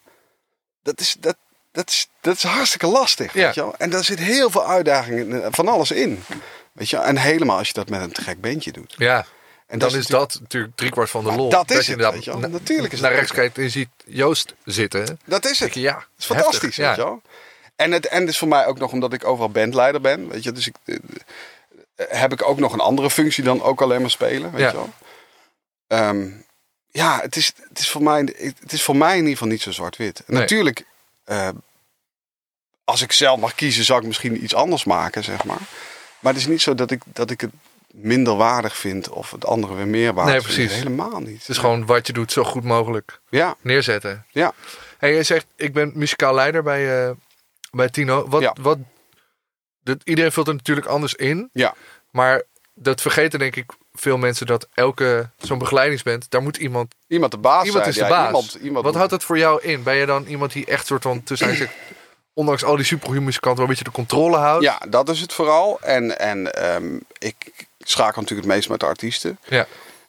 dat is, dat, dat is, dat is hartstikke lastig, Ja. weet je wel. En daar zit heel veel uitdagingen, eh, van alles in. Weet je wel. En helemaal als je dat met een te gek bandje doet. ja. En dan is dat natuurlijk driekwart van de lol. dat is het, weet je wel. Natuurlijk is naar het rechts kijkt en je ziet Joost zitten. Dat is het. je, ja, Dat is fantastisch, weet je wel. En het, en het is voor mij ook nog omdat ik overal bandleider ben. Weet je, dus ik, eh, eh, heb ik ook nog een andere functie dan ook alleen maar spelen. Weet Ja. je wel. Ehm, ja, het is, het, is voor mij, het is voor mij in ieder geval niet zo zwart-wit. En Nee. Natuurlijk, eh, als ik zelf mag kiezen, zou ik misschien iets anders maken, zeg maar. Maar het is niet zo dat ik, dat ik het minder waardig vind of het andere weer meer waardig Nee, vind. precies. Helemaal niet. Het is gewoon wat je doet zo goed mogelijk Ja, neerzetten. ja. Hey, je zegt, ik ben muzikaal leider bij, bij Tino. Wat, Ja. wat, dat, iedereen vult er natuurlijk anders in. Ja. Maar dat vergeten denk ik veel mensen dat elke zo'n begeleidingsband, daar moet iemand, Iemand de baas iemand zijn. is de Ja, baas. Iemand, iemand Wat houdt dat voor jou in? Ben je dan iemand die echt soort van tussen zegt, ondanks al die supergoeie muzikanten wel een beetje de controle houdt? Ja, dat is het vooral. En, en ehm, ik schakel natuurlijk het meest met de artiesten. Ja.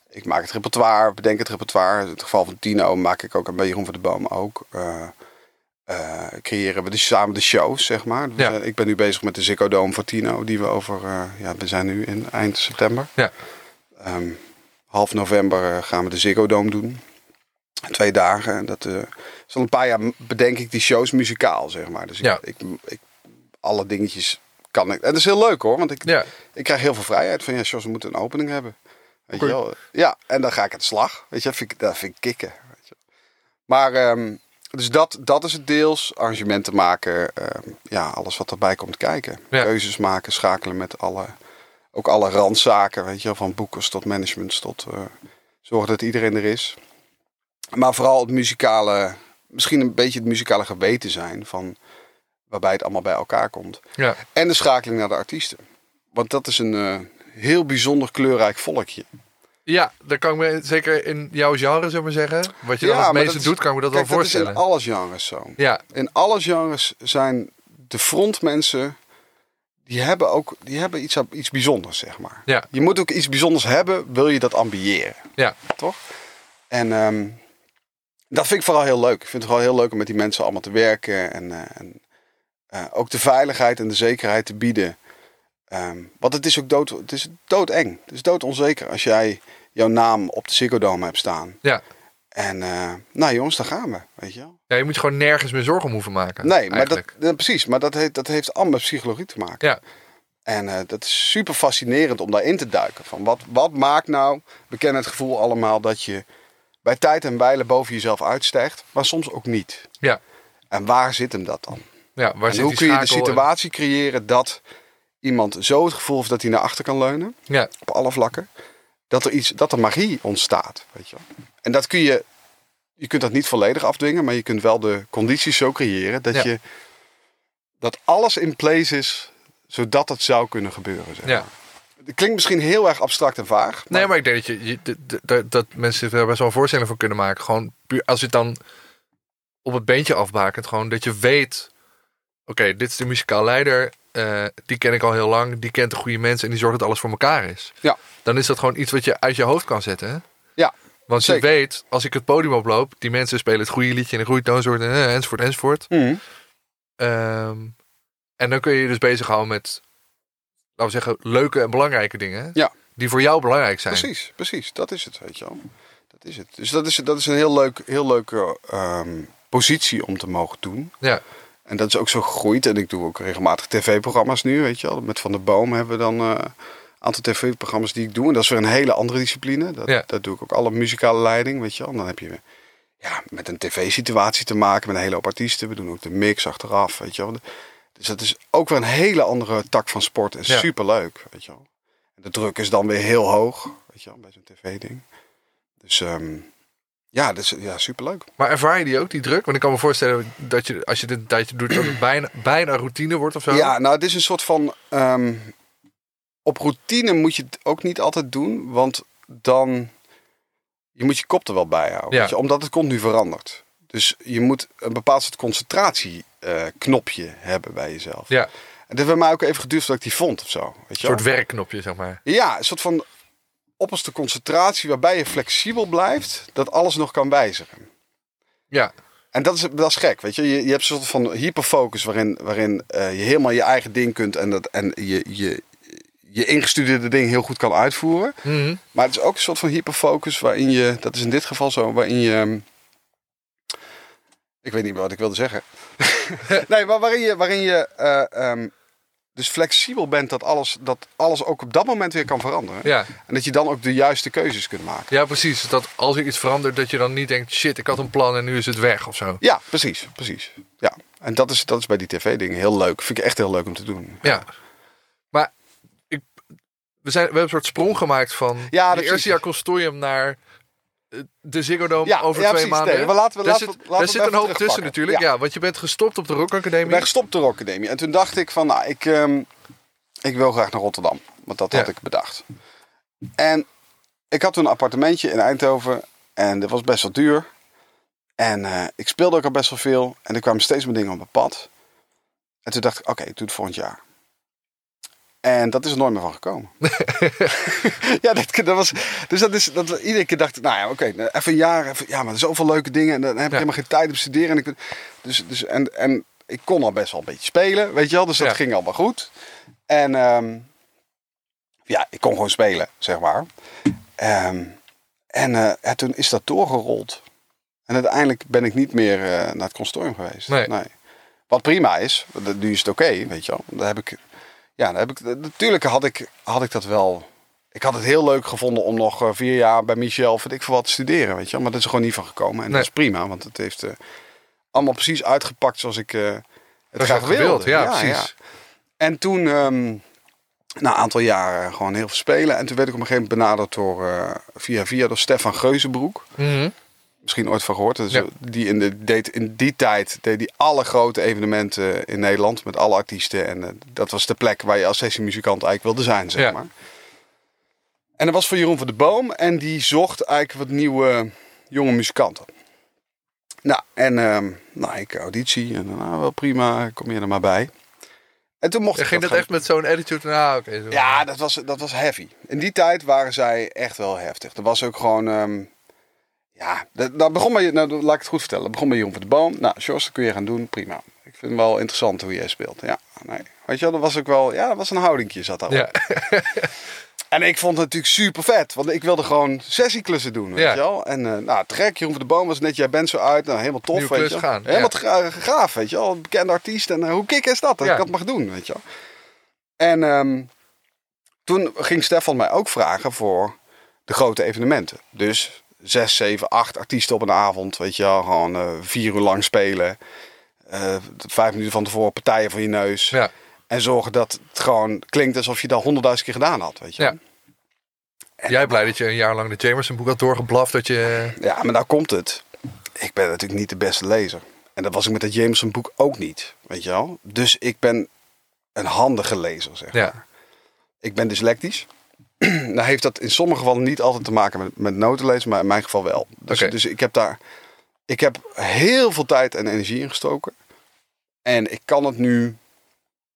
Ik maak het repertoire, bedenk het repertoire. In het geval van Tino maak ik ook, en bij Jeroen van de Boom ook. eh, eh, creëren we dus samen de shows, zeg maar. Ja. zijn- ik ben nu bezig met de Ziggo Dome voor Tino. Die we over, eh, ja, we zijn nu in eind september. Ja. Ehm, half november eh, gaan we de Ziggo Dome doen. Twee dagen. En Dat, eh, is al een paar jaar bedenk ik die shows muzikaal, zeg maar. Dus ik, Ja. ik, ik, alle dingetjes kan ik. En dat is heel leuk hoor, want ik, Ja. ik krijg heel veel vrijheid van ja, Jos, we moeten een opening hebben. Weet je wel? Ja, en dan ga ik aan de slag. Weet je, dat vind ik, dat vind ik kicken. Weet je. Maar, ehm, dus dat, dat is het deels. Arrangementen maken, ehm, ja, alles wat erbij komt kijken. Ja. Keuzes maken, schakelen met alle, ook alle randzaken, weet je van boekers tot managements tot eh zorgen dat iedereen er is. Maar vooral het muzikale, misschien een beetje het muzikale geweten zijn van waarbij het allemaal bij elkaar komt. Ja. En de schakeling naar de artiesten. Want dat is een eh, heel bijzonder kleurrijk volkje. Ja, daar kan ik me zeker in jouw genre, zullen we maar zeggen. Wat je Ja, dan het meeste dat doet, kan ik me dat Kijk, wel dat is voorstellen. in alle genres zo. Ja, In alle genres zijn de frontmensen... Die hebben ook die hebben iets, iets bijzonders, zeg maar. Ja. Je moet ook iets bijzonders hebben, wil je dat ambiëren. ja, Toch? En ehm, dat vind ik vooral heel leuk. Ik vind het vooral heel leuk om met die mensen allemaal te werken. En, eh, en eh, ook de veiligheid en de zekerheid te bieden. Ehm, want het is ook dood, het is doodeng. Het is doodonzeker als jij jouw naam op de Ziggo Dome hebt staan. ja. En eh, nou jongens, daar gaan we. Weet je wel? ja, je moet gewoon nergens meer zorgen om hoeven maken. Nee, maar dat, precies. Maar dat heeft, dat heeft allemaal psychologie te maken. Ja, En eh, dat is super fascinerend om daarin te duiken. Van wat, wat maakt nou, we kennen het gevoel allemaal dat je bij tijd en wijle boven jezelf uitstijgt, maar soms ook niet. ja. En waar zit hem dat dan? ja waar En zit hoe kun je de situatie creëren dat iemand zo het gevoel heeft dat hij naar achter kan leunen, Ja, op alle vlakken, dat er iets, dat er magie ontstaat, weet je. En dat kun je, je kunt dat niet volledig afdwingen, maar je kunt wel de condities zo creëren dat Ja. je, dat alles in place is, zodat het zou kunnen gebeuren, zeg Ja. maar. het klinkt misschien heel erg abstract en vaag. Nee, maar ik denk dat, je, dat, dat mensen er best wel een voorstelling van kunnen maken. Gewoon puur als je het dan op het beentje afbakent. Gewoon dat je weet, oké, dit is de muzikaal leider. Eh, die ken ik al heel lang. Die kent de goede mensen en die zorgt dat alles voor elkaar is. Ja. Dan is dat gewoon iets wat je uit je hoofd kan zetten. Hè? Ja, Want zeker. je weet, als ik het podium oploop, die mensen spelen het goede liedje in een goede toonsoort en, eh, enzovoort, enzovoort. Mhm. Ehm, en dan kun je je dus bezighouden met, laten we zeggen, leuke en belangrijke dingen. Ja. Die voor jou belangrijk zijn. Precies, precies. Dat is het, weet je wel. Dat is het. Dus dat is, dat is een heel, leuk, heel leuke ehm, positie om te mogen doen. Ja. En dat is ook zo gegroeid. En ik doe ook regelmatig tv-programma's nu, weet je wel. Met Van der Boom hebben we dan eh, een aantal tv-programma's die ik doe. En dat is weer een hele andere discipline. Dat, Ja. dat doe ik ook alle muzikale leiding, weet je wel. En dan heb je ja, met een tv-situatie te maken met een hele hoop artiesten. We doen ook de mix achteraf, weet je wel. Dus dat is ook weer een hele andere tak van sport. En Ja. superleuk, weet je wel. En de druk is dan weer heel hoog, weet je wel, bij zo'n tv-ding. Dus ehm, ja, dat is ja, superleuk. Maar ervaar je die ook, die druk? Want ik kan me voorstellen dat je, als je dit een tijdje doet, dat het bijna, bijna routine wordt of zo. Ja, nou, het is een soort van. ehm, op routine moet je het ook niet altijd doen, want dan. Je moet je kop er wel bij houden. Ja. weet je, omdat het continu verandert. Dus je moet een bepaald soort concentratieknopje hebben bij jezelf. Ja, En dat heeft bij mij ook even geduurd voordat ik die vond of zo. Weet je een soort wel? werkknopje, zeg maar. Ja, een soort van opperste concentratie waarbij je flexibel blijft, dat alles nog kan wijzigen. Ja, En dat is, dat is gek, weet je. Je, je hebt een soort van hyperfocus waarin, waarin eh, je helemaal je eigen ding kunt en, dat, en je, je, je ingestudeerde ding heel goed kan uitvoeren. Mhm. Maar het is ook een soort van hyperfocus waarin je, dat is in dit geval zo, waarin je, ik weet niet meer wat ik wilde zeggen. nee, maar waarin je, waarin je ehm, dus flexibel bent dat alles, dat alles ook op dat moment weer kan veranderen. ja. En dat je dan ook de juiste keuzes kunt maken. ja, precies. Dat als er iets verandert, dat je dan niet denkt, shit, ik had een plan en nu is het weg of zo. Ja, precies, precies. Ja. En dat is, dat is bij die tv-dingen heel leuk. Vind ik echt heel leuk om te doen. Ja. Maar ik, we, zijn, we hebben een soort sprong gemaakt van Ja, het eerste jaar consortium naar de Ziggo Dome Ja, over ja, twee precies. maanden. Nee, maar laten we- daar zit, we- laten we zit een hoop tussen natuurlijk. Ja. Ja. want je bent gestopt op de Rock Academie. Ik ben gestopt op de Rock Academie. En toen dacht ik van, nou, ik, ehm, ik wil graag naar Rotterdam. Want dat had ik bedacht. En ik had toen een appartementje in Eindhoven. En dat was best wel duur. En eh, ik speelde ook al best wel veel. En er kwamen steeds meer dingen op mijn pad. En toen dacht ik, oké, ik doe het volgend jaar. En dat is er nooit meer van gekomen. ja, dat, dat was. Dus dat is. Dat, iedere keer dacht ik, nou ja, oké, even een jaar. Even, ja, maar er zijn zoveel leuke dingen. En dan heb ik Ja. helemaal geen tijd om te studeren. En ik, dus, dus, en, en ik kon al best wel een beetje spelen, weet je wel. Dus dat Ja. ging al wel goed. En ehm, ja, ik kon gewoon spelen, zeg maar. Ehm, en eh, ja, toen is dat doorgerold. En uiteindelijk ben ik niet meer eh, naar het consortium geweest. Nee. Wat prima is, nu is het oké, weet je wel. Daar heb ik, ja, heb ik, natuurlijk had ik, had ik dat wel. Ik had het heel leuk gevonden om nog eh, vier jaar bij Michel, vind ik voor wat te studeren, weet je. Maar dat is er gewoon niet van gekomen. En Nee. dat is prima, want het heeft eh, allemaal precies uitgepakt zoals ik eh, het Dat graag gewild, wilde. ja, precies. En toen, ehm, na een aantal jaren, gewoon heel veel spelen. En toen werd ik op een gegeven moment benaderd door, via via door Stefan Geuzenbroek. Mhm. Misschien ooit van gehoord. Dus Ja. die in, de, deed, in die tijd deed hij alle grote evenementen in Nederland. Met alle artiesten. En eh, dat was de plek waar je als sessiemuzikant eigenlijk wilde zijn, zeg Ja. maar. En dat was voor Jeroen van de Boom. En die zocht eigenlijk wat nieuwe jonge muzikanten. Nou, en ehm, nou, ik auditie. En nou, wel prima, kom je er maar bij. En toen mocht Ja, ik ging dat echt met zo'n attitude? Nou, zo. ja, dat was, dat was heavy. In die tijd waren zij echt wel heftig. Er was ook gewoon... ehm, ja, dat, dat begon bij... Nou, laat ik het goed vertellen. Dat begon bij Jeroen van de Boom. Nou, Jos, dat kun je gaan doen. Prima. Ik vind het wel interessant hoe jij speelt. Ja, nee. Weet je wel, dat was ook wel... Ja, dat was een houdingje zat daar. Ja. En ik vond het natuurlijk super vet. Want ik wilde gewoon sessieklussen doen, weet Ja. je wel. En eh nou, trek, Jeroen van de Boom was net... Jij bent zo uit. Nou, helemaal tof, Nieuwe weet je gaan, Helemaal ja. gaaf, weet je wel. Een bekende artiest. En eh, hoe kick is dat? Dat ik dat mag doen, weet je wel. En ehm, toen ging Stefan mij ook vragen voor de grote evenementen. Dus zes, zeven, acht artiesten op een avond. Weet je wel, gewoon eh, vier uur lang spelen. Eh, vijf minuten van tevoren partijen voor je neus. Ja. En zorgen dat het gewoon klinkt alsof je dat honderdduizend keer gedaan had. Weet je Ja. Jij blij dat je een jaar lang de Jamerson boek had doorgeblaft. Dat je... Ja, maar nou komt het. Ik ben natuurlijk niet de beste lezer. En dat was ik met het Jameson boek ook niet. Weet je wel? Dus ik ben een handige lezer, zeg maar. Ja. ik ben dyslectisch. nou heeft dat in sommige gevallen niet altijd te maken met, met notenlezen, maar in mijn geval wel. Dus, dus ik heb daar ik heb heel veel tijd en energie in gestoken. En ik kan het nu.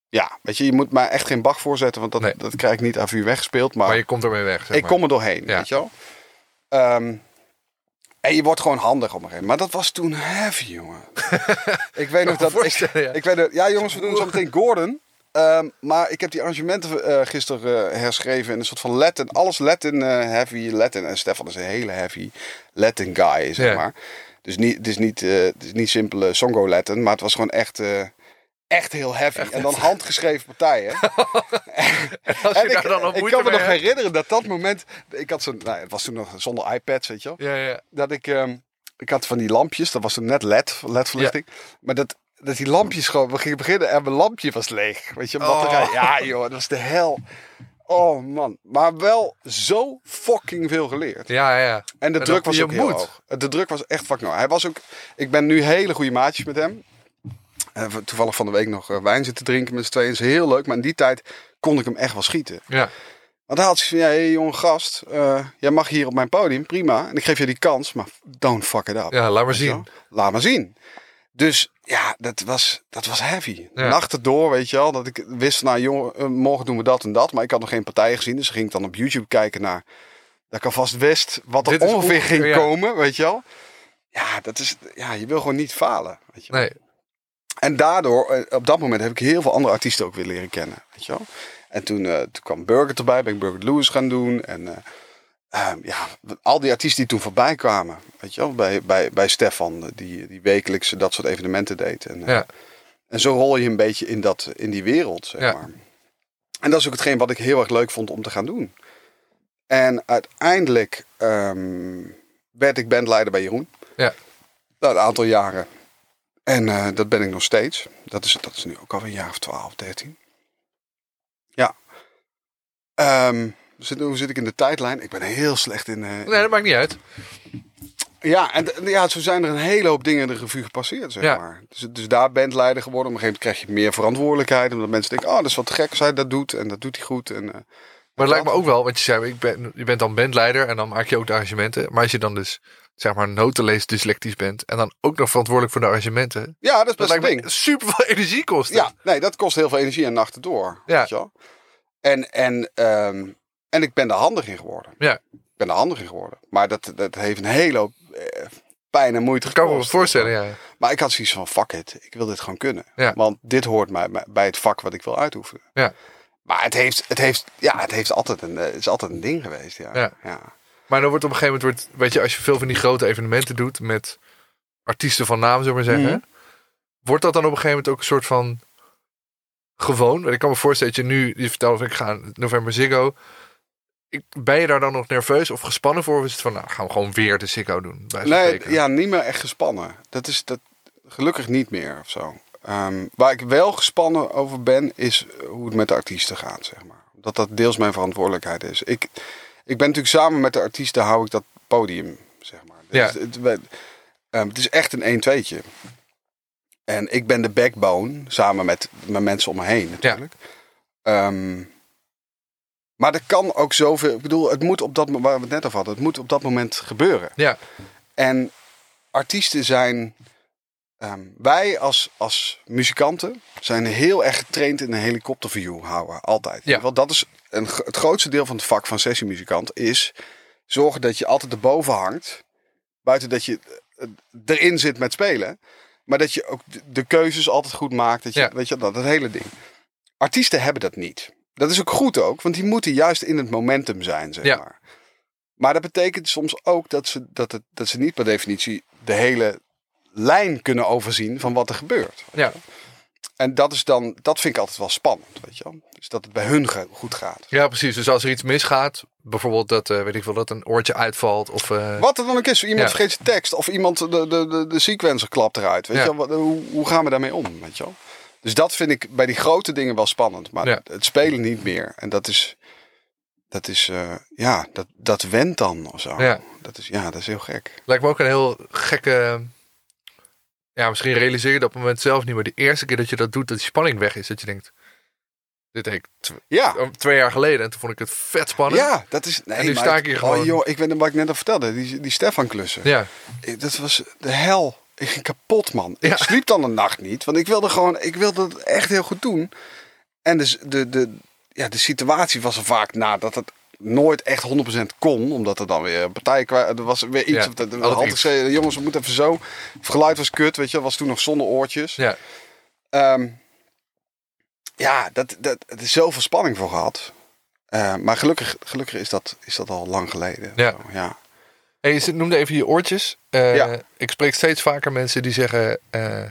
Ja, weet je, je moet mij echt geen Bach voorzetten, want dat, Nee. dat krijg ik niet aan vuur weggespeeld. Maar, Maar je komt ermee weg. Zeg ik maar. kom er doorheen, Ja. weet je wel. Ehm, en je wordt gewoon handig op een gegeven moment. Maar dat was toen heavy, jongen. ik weet nog dat. Ik, ja. ik weet ja, jongens, we doen zo meteen Gordon. Ehm, maar ik heb die arrangementen eh, gisteren eh, herschreven in een soort van Latin. Alles Latin, eh, heavy Latin. En Stefan is een hele heavy Latin guy, zeg Ja. maar. Dus niet, het, is niet, het is niet simpele Songo Latin, maar het was gewoon echt, echt heel heavy. en dan handgeschreven partijen. En ik, dan ik kan me nog hebt. herinneren dat dat moment... Ik had zo'n... Nou, het was toen nog zonder iPads, weet je wel Ja, ja. dat ik, ehm, ik had van die lampjes, dat was toen net LED, LED-verlichting. Maar dat, dat die lampjes gewoon, we gingen beginnen en mijn lampje was leeg. Weet je, een batterij. Oh. Ja joh, dat was de hel. Oh man, maar wel zo fucking veel geleerd. Ja, ja. En de En druk was ook heel hoog. De druk was echt fucking hoog. Hij was ook, ik ben nu hele goede maatjes met hem. Eh, toevallig van de week nog eh, wijn zitten drinken met z'n tweeën. Is heel leuk, maar in die tijd kon ik hem echt wel schieten. Ja, Want hij had zoiets van, ja, hey, jonge gast, eh, jij mag hier op mijn podium, prima. En ik geef je die kans, maar don't fuck it up. ja laat maar zien. Laat maar zien. Dus ja, dat was, dat was heavy. Ja. Nachten door, weet je wel. Dat ik wist, nou jongen, eh, morgen doen we dat en dat. Maar ik had nog geen partijen gezien. Dus ging ik dan op YouTube kijken naar... Dat ik alvast wist wat er ongeveer ongeveer, ging ja. komen, weet je wel. Ja, dat is, ja, je wil gewoon niet falen. Weet je wel. Nee, En daardoor, eh, op dat moment heb ik heel veel andere artiesten ook weer leren kennen. Weet je wel? En toen, eh, toen kwam Burger erbij, ben ik Burger Lewis gaan doen. En ehm, ja, al die artiesten die toen voorbij kwamen. Weet je wel, bij, bij, bij Stefan, die, die wekelijks dat soort evenementen deed. En, eh, ja. en zo rol je een beetje in, dat, in die wereld, zeg Ja. maar. En dat is ook hetgeen wat ik heel erg leuk vond om te gaan doen. En uiteindelijk ehm, werd ik bandleider bij Jeroen. Ja. Een aantal jaren. En eh, dat ben ik nog steeds. Dat is, dat is nu ook al een jaar of 12, 13. Ja. Ehm, zit, hoe zit ik in de tijdlijn? Ik ben heel slecht in... eh, Nee, dat maakt niet uit. ja, en ja, zo zijn er een hele hoop dingen in de revue gepasseerd, zeg Ja. maar. Dus, dus daar bandleider geworden. Op een gegeven moment krijg je meer verantwoordelijkheid. Omdat mensen denken, oh, dat is wat gek als hij dat doet. En dat doet hij goed. En, eh, Maar het lijkt me ook wel, want je zei, ik ben, je bent dan bandleider en dan maak je ook de arrangementen. Maar als je dan dus, zeg maar, notenlees dyslectisch bent en dan ook nog verantwoordelijk voor de arrangementen. ja, dat is best ding. me super veel energie kosten. Ja, nee, dat kost heel veel energie en nachten door. Ja. Weet je wel? En, en, ehm, en ik ben er handig in geworden. Ja. Ik ben er handig in geworden. Maar dat, dat heeft een hele hoop eh, pijn en moeite kan ik me gekost. voorstellen, ja. Maar ik had zoiets van, fuck it. Ik wil dit gewoon kunnen. Ja. Want dit hoort mij bij- bij het vak wat ik wil uitoefenen. Ja. Maar het heeft, het heeft, ja, het heeft altijd een, eh, het is altijd een ding geweest. Ja. Ja. ja. Maar dan wordt op een gegeven moment, wordt, weet je, als je veel van die grote evenementen doet met artiesten van naam, zullen we maar zeggen. Mhm. Wordt dat dan op een gegeven moment ook een soort van gewoon? Ik kan me voorstellen dat je nu, je vertelde van ik ga in november Ziggo. Ik, ben je daar dan nog nerveus of gespannen voor? Of is het van, nou gaan we gewoon weer de Ziggo doen? Bij Nee, teken? ja, niet meer echt gespannen. Dat is dat, gelukkig niet meer of zo. Ehm, waar ik wel gespannen over ben, is hoe het met de artiesten gaat, zeg maar. Dat dat deels mijn verantwoordelijkheid is. Ik, ik ben natuurlijk samen met de artiesten, hou ik dat podium, zeg maar. Ja. Dus het, we- ehm, het is echt een 1-2'tje. En ik ben de backbone, samen met mijn mensen om me heen natuurlijk. Ehm, maar er kan ook zoveel, ik bedoel, het moet op dat moment, waar we het net over hadden, het moet op dat moment gebeuren. Ja, En artiesten zijn. ehm, wij als, als muzikanten zijn heel erg getraind in een helikopterview houden. Altijd. Ja. Want dat is een, het grootste deel van het vak van sessiemuzikant. Is zorgen dat je altijd erboven hangt. Buiten dat je eh, erin zit met spelen. Maar dat je ook de, de keuzes altijd goed maakt. Dat je, Ja. Weet je, dat, dat hele ding. Artiesten hebben dat niet. Dat is ook goed ook. Want die moeten juist in het momentum zijn, zeg Ja. maar. Maar dat betekent soms ook dat ze, dat, het, dat ze niet per definitie de hele lijn kunnen overzien van wat er gebeurt. ja, En dat is dan, dat vind ik altijd wel spannend, weet je wel. Dus dat het bij hun goed gaat. ja, precies. Dus als er iets misgaat, bijvoorbeeld dat, eh, weet ik veel, dat een oortje uitvalt of... eh, Wat er dan ook is, iemand Ja. vergeet zijn tekst of iemand de, de, de, de sequencer klapt eruit. Weet Ja. je wel, hoe, hoe gaan we daarmee om, weet je wel. Dus dat vind ik bij die grote dingen wel spannend. Maar Ja. het spelen niet meer. En dat is, dat is, eh, ja, dat, dat went dan of zo. Ja. Dat is, ja, dat is heel gek. Lijkt me ook een heel gekke. Ja, misschien realiseer je dat op het moment zelf niet, maar de eerste keer dat je dat doet, dat die spanning weg is. Dat je denkt: Dit deed ik tw- Ja. twee jaar geleden en toen vond ik het vet spannend. Ja, dat is. Nee, En nu sta ik hier oh, gewoon. joh, ik weet wat ik net al vertelde. Die, die Stefan klussen. Ja. Ik- Dat was de hel. Ik ging kapot, man. Ja. Ik sliep dan een nacht niet. Want ik wilde gewoon, ik wilde het echt heel goed doen. En dus de, de, ja, de situatie was er vaak na dat het nooit echt 100% kon. Omdat er dan weer een partij kwa- Er was weer iets. Ja, of dat, zei, jongens, we moeten even zo. Het geluid was kut, weet je. was toen nog zonder oortjes. Ja. Ehm, ja, dat, dat, het is zoveel spanning voor gehad. Eh, maar gelukkig, gelukkig is, dat, is dat al lang geleden. Ja. Ja. Hey, je noemde even je oortjes. Eh, Ja. Ik spreek steeds vaker mensen die zeggen... eh,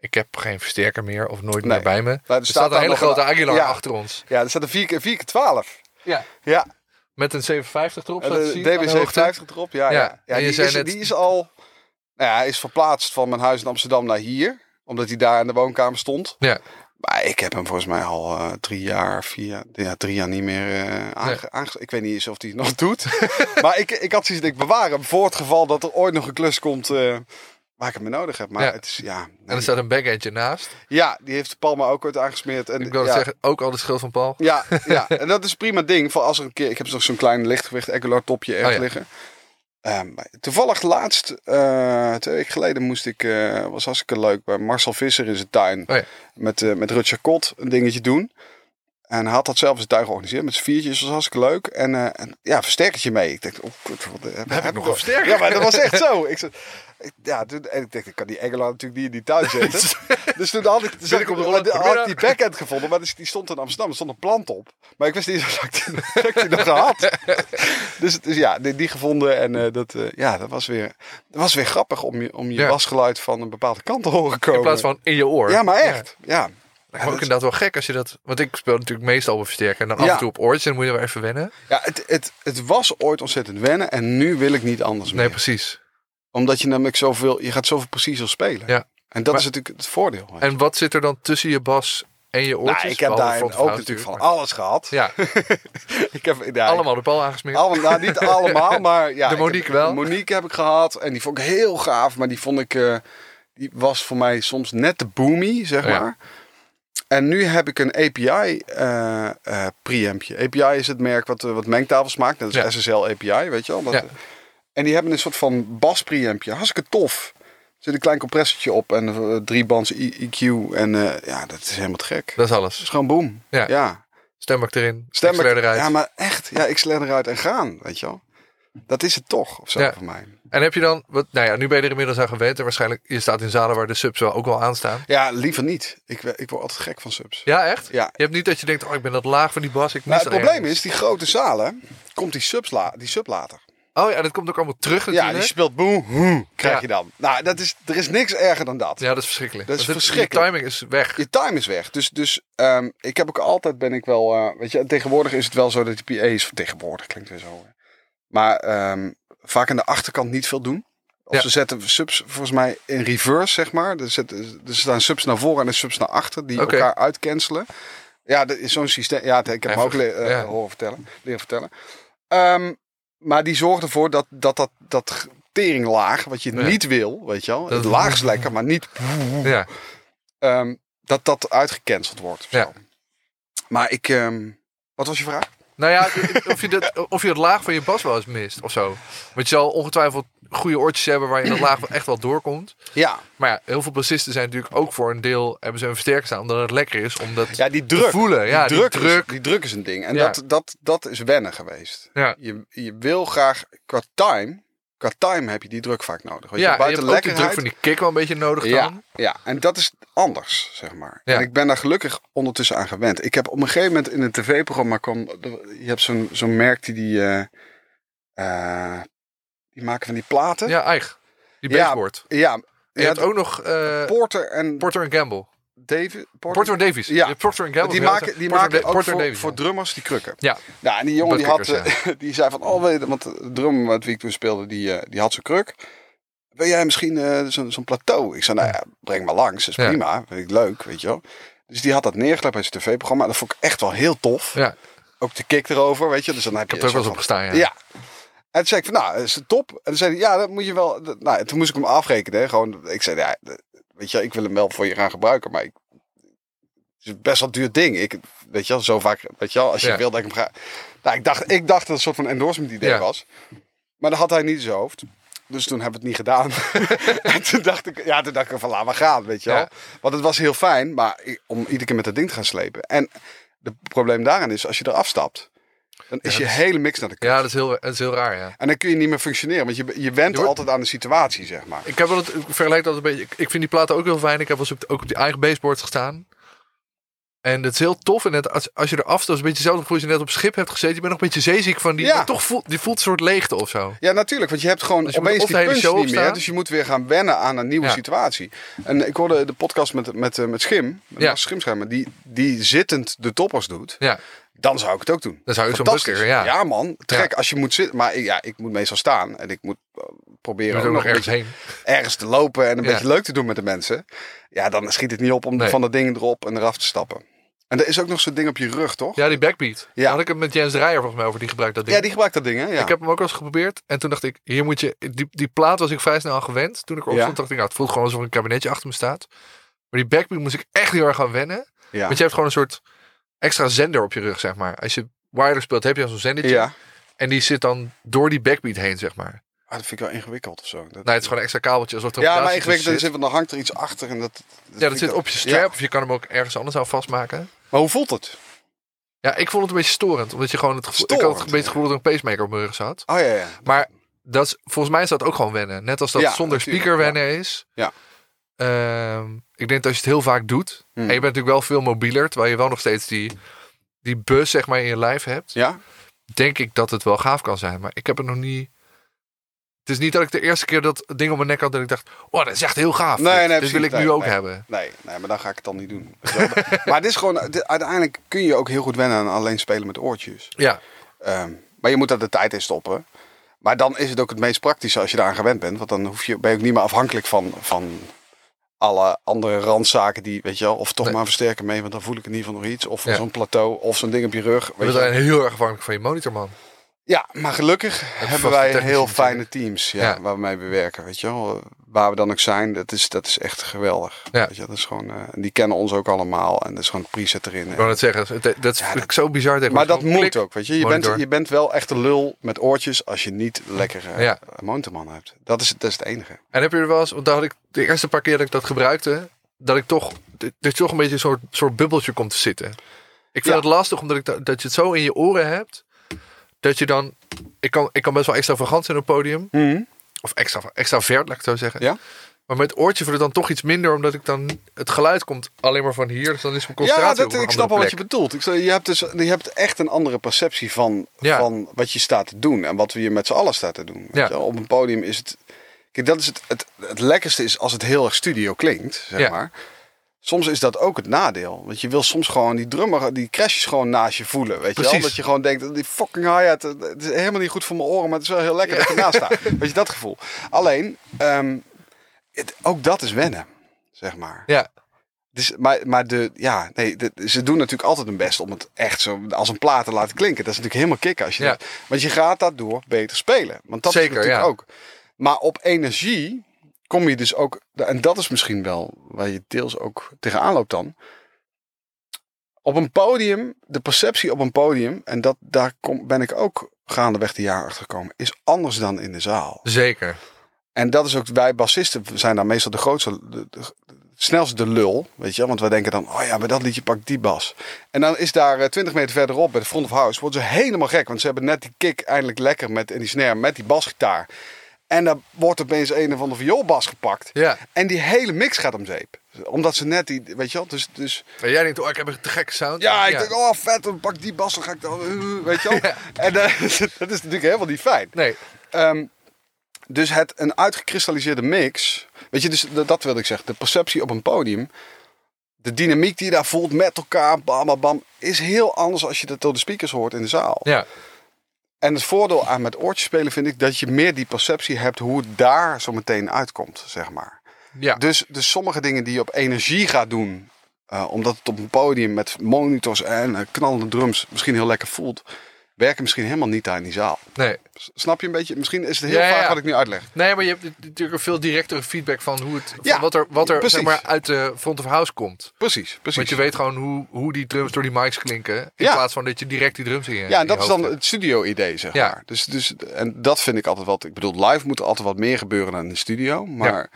ik heb geen versterker meer of nooit Nee. meer bij me. er er staat staat een hele grote een- Aguilar Ja. achter ons. ja, er staat een 4 keer 4 keer 12 Ja. Ja, Met een 750 erop. en zo te de zien, aan de hoogte. DB750 erop. Ja, Ja, ja. die, is, net- die is al... Nou ja, hij is verplaatst van mijn huis in Amsterdam naar hier. Omdat hij daar in de woonkamer stond. Ja. Maar ik heb hem volgens mij al eh, drie jaar, vier jaar, ja, drie jaar niet meer eh aange, Ik weet niet eens of hij het nog doet. maar ik, ik had zoiets, ik bewaar hem voor het geval dat er ooit nog een klus komt eh, waar ik hem nodig heb. Maar Ja. het is, ja... En er staat een backendje naast. Ja, die heeft Palma ook ooit aangesmeerd. En, Ik wil ja, zeggen, ook al de schuld van Paul. Ja, ja, en dat is prima ding. Voor als er een keer, ik heb nog zo'n klein lichtgewicht Egular topje ergens Oh ja. liggen. Ehm, toevallig laatst, eh, twee weken geleden moest ik, eh was hartstikke leuk, bij Marcel Visser in zijn tuin. Oh ja. Met, eh met Rutger Kot een dingetje doen. En hij had dat zelf in zijn tuin georganiseerd met z'n viertjes. was hartstikke leuk. En, eh, en ja, versterkertje mee. Ik dacht, oh, kut, wat, eh, heb, ik nog een versterker? Ja, maar dat was echt zo. Ik zei, ik- ja, toen, en ik dacht, ik kan die Egular natuurlijk niet in die tuin zetten. dus toen had ik, zag ik, op de had die backhand gevonden. Maar die stond in Amsterdam. Er stond een plant op. Maar ik wist niet dat ik die, dat ik die nog gehad. dus, dus ja, die, die gevonden. En eh, dat, ja, dat was weer, dat was weer grappig om je, om je Ja. basgeluid van een bepaalde kant te horen komen. In plaats van in je oor. Ja, maar echt. Ja. Ja. Me ook inderdaad wel gek als je dat... Want ik speel natuurlijk meestal op versterker. En dan af en toe op oortjes. En dan moet je wel even wennen. Ja, het, het, het was ooit ontzettend wennen. En nu wil ik niet anders meer. Nee, precies. Omdat je namelijk zoveel, je gaat zoveel preciezer spelen. Ja. En dat Maar- is natuurlijk het voordeel. En wat zit er dan tussen je bas en je oortjes? nou, ik heb daar ook de natuurlijk van maar- alles gehad. Ja, Ik heb, ja, allemaal de bal aangesmeerd. Alle, nou, niet allemaal, maar ja. De ik Monique heb- wel. Monique heb ik gehad en die vond ik heel gaaf, maar die vond ik, eh, die was voor mij soms net te boomy, zeg Ja. En nu heb ik een API eh eh preampje. API is het merk wat, eh, wat mengtafels maakt. Dat is Ja. SSL API, weet je wel. Dat, Ja. En die hebben een soort van bas preampje. Hartstikke tof. Er zit een klein compressortje op en eh, drie bands EQ. En eh, ja, dat is helemaal te gek. Dat is alles. is gewoon boom. Ja. ja. Stembak erin. Stem XLR eruit. Ja, maar echt. Ja, ik eruit en gaan, weet je wel. Dat is het toch, of zo, Ja. voor mij. En heb je dan... Wat, nou ja, nu ben je er inmiddels aan gewend. En waarschijnlijk... Je staat in zalen waar de subs wel ook wel aanstaan. Ja, liever niet. Ik, we- ik word altijd gek van subs. Ja, echt? Ja. Je hebt niet dat je denkt... Oh, ik ben dat laag van die bas. Ik Nou, het probleem ergens. is, die grote zalen, komt die, subs la, die sub later. Oh ja, dat komt ook allemaal terug Ja, die speelt boem, hoe, krijg Ja. je dan. Nou, dat is, er is niks erger dan dat. Ja, dat is verschrikkelijk. Dat is het- verschrikkelijk. Je timing is weg. Je time is weg. Dus, dus ehm, ik heb ook altijd, ben ik wel, eh, weet je, tegenwoordig is het wel zo dat die PA's, tegenwoordig klinkt weer zo. hè. Maar ehm, vaak aan de achterkant niet veel doen. Of Ja. ze zetten subs volgens mij in reverse, zeg maar. Er, zetten, er staan subs naar voren en subs naar achter die elkaar uitcancelen. Ja, dat is zo'n systeem. Ja, ik heb ook le- eh, ja. horen vertellen, leren vertellen. Ehm, maar die zorgt ervoor dat dat, dat, dat teringlaag, wat je Ja. niet wil, weet je wel. Dat- het laag is lekker, maar niet Ja. ehm, dat dat uitgecanceld wordt. Ja. Maar ik, ehm, wat was je vraag? Nou ja, of je, dat, of je het laag van je bas wel eens mist of zo. Want je zal ongetwijfeld goede oortjes hebben waar je dat laag echt wel doorkomt. Ja, Maar ja, heel veel bassisten zijn natuurlijk ook voor een deel hebben ze een versterker staan omdat het lekker is om dat ja die te druk. voelen. Ja, die, die druk druk. Is, die druk is een ding. En Ja. dat, dat, dat is wennen geweest. Ja. Je, je wil graag qua time, qua time heb je die druk vaak nodig. Weet Ja, je, je buiten hebt ook die druk van die kick wel een beetje nodig ja, dan. ja, en dat is anders, zeg maar. Ja. En ik ben daar gelukkig ondertussen aan gewend. Ik heb op een gegeven moment in een tv-programma kwam... Je hebt zo'n zo'n merk die die... eh, eh, die maken van die platen. Ja, eigen. Die Ja, baseboard. ja, En je ja, hebt ook nog eh, Porter en Porter en Gamble. David. Porter en Davies. Ja. Porter Gamble. die maken, die Porter en maken Porter voor, Davies, voor drummers die krukken. Ja, Ja, en die jongen die, had, eh, die zei van, oh weet je, want de drum met wie ik toen speelde, die, eh, die had zijn kruk. Wil jij misschien eh, zo'n plateau? Ik zei, nou ja, breng maar langs, dat is Ja. prima, vind ik leuk, weet je wel. Dus die had dat neergelegd bij zijn tv-programma. Dat vond ik echt wel heel tof. ja. Ook de kick erover, weet je. Dus dan heb Ik je heb er ook wel een eens op gestaan, ja. Ja. En toen zei ik van, nou, is het top? En dan zei hij, ja, dat moet je wel... Nou, toen moest ik hem afrekenen. hè. Gewoon, ik zei, ja, weet je, ik wil hem wel voor je gaan gebruiken, maar ik, is een best wel duur ding. Ik, weet je wel, zo vaak, weet je wel, als je Ja. wil dat ik hem ga... Nou, ik dacht, ik dacht dat het een soort van endorsement idee Ja. was. Maar dat had hij niet in zijn hoofd. Dus toen hebben we het niet gedaan. en toen dacht ik, ja, toen dacht ik van laat maar gaan, weet je wel. Ja. Want het was heel fijn, maar om iedere keer met dat ding te gaan slepen. En het probleem daarin is, als je eraf stapt, dan is Ja, je dat hele mix naar de kant. Ja, dat is heel, dat is heel raar, ja. En dan kun je niet meer functioneren, want je, je went wordt- altijd aan de situatie, zeg maar. Ik heb wel het, ik vergelijk dat een beetje. Ik, vind die platen ook heel fijn. Ik heb wel eens op, ook op die eigen baseboard gestaan. En het is heel tof. En net als, als je eraf stapt, is een beetje hetzelfde gevoel als je net op schip hebt gezeten. Je bent nog een beetje zeeziek van die. Ja. toch voelt, die voelt een soort leegte of zo. Ja, natuurlijk, want je hebt gewoon Dus je opeens die punch niet meer. Dus je moet weer gaan wennen aan een nieuwe Ja. situatie. En ik hoorde de podcast met, met, eh, met Schim, met Ja. Schimschermer, die, die zittend de toppers doet. Ja, Dan zou ik het ook doen. dan zou je zo'n busker, ja. ja man, trek als je moet zitten. Maar ja, ik moet meestal staan en ik moet eh, proberen ook nog ergens heen. ergens te lopen en een Ja. beetje leuk te doen met de mensen. Ja, dan schiet het niet op om Nee. van dat ding erop en eraf te stappen. En er is ook nog zo'n ding op je rug, toch? Ja, die backbeat. Ja. Daar had ik het met Jens Dreyer volgens mij over. Die gebruikt dat ding. Ja, die gebruikt dat ding, hè? Ja. Ik heb hem ook al eens geprobeerd. En toen dacht ik, hier moet je... Die, die plaat was ik vrij snel aan gewend. Toen ik erop Ja. stond, dacht ik, nou, het voelt gewoon alsof er een kabinetje achter me staat. Maar die backbeat moest ik echt heel erg gaan wennen. ja. Want je hebt gewoon een soort extra zender op je rug, zeg maar. Als je wireless speelt, heb je zo'n zendertje. ja. En die zit dan door die backbeat heen, zeg maar. Ah, dat vind ik wel ingewikkeld of zo. Dat- Nou, het is gewoon een extra kabeltje. Alsof er ja, maar ingewikkeld want dan hangt er iets achter en dat... dat Ja, dat zit op je strap. Ja. Of je kan hem ook ergens anders aan vastmaken. Maar hoe voelt het? Ja, ik vond het een beetje storend. Omdat je gewoon het gevoel... ik had het een beetje het gevoel dat er een pacemaker op mijn rug zat. Oh ja, ja. Maar dat is, volgens mij is dat ook gewoon wennen. Net als dat Ja, zonder natuurlijk, speaker ja. wennen is. Ja. Ehm, ik denk dat als je het heel vaak doet. Hmm. En je bent natuurlijk wel veel mobieler. Terwijl je wel nog steeds die, die bus zeg maar in je lijf hebt. Ja? Denk ik dat het wel gaaf kan zijn. Maar ik heb het nog niet... Het is niet dat ik de eerste keer dat ding op mijn nek had. Dat ik dacht, oh dat is echt heel gaaf. Nee, wil ik nu ook nee. hebben. Nee, nee, maar dan ga ik het dan niet doen. maar het is gewoon... uiteindelijk kun je ook heel goed wennen aan alleen spelen met oortjes. Ja, Ehm, maar je moet daar de tijd in stoppen. Maar dan is het ook het meest praktische als je daaraan gewend bent. Want dan hoef je, ben je ook niet meer afhankelijk van, van alle andere randzaken die, weet je wel, of toch Nee. maar een versterker mee, want dan voel ik in ieder geval nog iets. Of Ja. zo'n plateau, of zo'n ding op je rug. we Weet zijn heel erg afhankelijk van je monitor, man. Ja, maar gelukkig hebben wij heel fijne teams ja, Ja. waarmee we werken. Weet je wel. Waar we dan ook zijn, dat is, dat is echt geweldig. Ja. Weet je, dat is gewoon, eh, die kennen ons ook allemaal en dat is gewoon een preset erin. Ik wou net zeggen, dat, dat is Ja, dat- zo bizar. Maar dat moet klik. ook, weet je. Je bent, je bent wel echt een lul met oortjes als je niet lekker eh Ja. monitorman hebt. Dat is, dat is het enige. En heb je er wel eens, want daar had ik de eerste paar keer dat ik dat gebruikte, dat ik toch, dat je toch een beetje een soort, soort bubbeltje komt te zitten. Ik vind het lastig omdat ik dat, dat je het zo in je oren hebt, dat je dan, ik kan, ik kan best wel extravagant zijn op het podium, of extra, extravert, laat ik zo zeggen. Ja. Maar met oortje wordt het dan toch iets minder, omdat ik dan, het geluid komt alleen maar van hier, dus dan is mijn Ja, concentratie dat, op een ik snap wel wat je bedoelt. Ik, je, hebt dus, je hebt echt een andere perceptie van, Ja. van wat je staat te doen. En wat we hier met z'n allen staat te doen. Ja. Op een podium is het... Kijk, dat is het, het, het lekkerste is als het heel erg studio klinkt, zeg Ja. maar. Soms is dat ook het nadeel. Want je wil soms gewoon die drummer, die crashes gewoon naast je voelen. Weet je wel? Dat je gewoon denkt, die fucking hi-hat, het is helemaal niet goed voor mijn oren, maar het is wel heel lekker dat je naast staat. Weet je, dat gevoel. Alleen, ehm, het, ook dat is wennen, zeg maar. Ja, Dus, maar, maar de, ja, nee, de- ze doen natuurlijk altijd hun best om het echt zo als een plaat te laten klinken. Dat is natuurlijk helemaal kicken als je Ja. dat, want je gaat daardoor beter spelen. Want dat Zeker, is natuurlijk ja. ook. Maar op energie kom je dus ook, en dat is misschien wel waar je deels ook tegenaan loopt dan. Op een podium, de perceptie op een podium, en dat, daar kom, ben ik ook gaandeweg de jaren achter gekomen, is anders dan in de zaal. zeker. En dat is ook, wij bassisten zijn daar meestal de grootste, de, de, snelste de lul, weet je. Want wij denken dan, oh ja, bij dat liedje pak ik die bas. En dan is daar eh, 20 meter verderop, bij de front of house, worden ze helemaal gek. Want ze hebben net die kick eindelijk lekker met, in die snare, met die basgitaar. En dan wordt opeens een of andere vioolbas gepakt. Ja. En die hele mix gaat om zeep. Omdat ze net die, weet je wel, dus... dus En jij denkt, oh, ik heb een te gekke sound. ja, ik denk, oh vet, dan pak ik die bas, dan ga ik dan, uh, weet je wel. En eh, dat is natuurlijk helemaal niet fijn. Nee, Ehm, dus het een uitgekristalliseerde mix. Weet je, dus dat, dat wilde ik zeggen. De perceptie op een podium. De dynamiek die je daar voelt met elkaar, bam, bam, bam, is heel anders als je dat door de speakers hoort in de zaal. ja. En het voordeel aan met oortjes spelen vind ik dat je meer die perceptie hebt hoe het daar zo meteen uitkomt, zeg maar. Ja. Dus, dus sommige dingen die je op energie gaat doen, eh, omdat het op een podium met monitors en eh, knallende drums misschien heel lekker voelt, werken misschien helemaal niet daar in die zaal. Nee. Snap je een beetje? Misschien is het heel Ja, vaak ja. wat ik nu uitleg. nee, maar je hebt natuurlijk een veel directere feedback van hoe het, Ja, wat er, wat er precies. zeg maar, uit de front of house komt. Precies, precies. Want je weet gewoon hoe, hoe die drums door die mics klinken. In plaats van dat je direct die drums in je Ja, en dat is dan hebt. het studio-idee, zeg Ja. maar. Dus, dus, en dat vind ik altijd wat. Ik bedoel, live moet er altijd wat meer gebeuren dan in de studio. Maar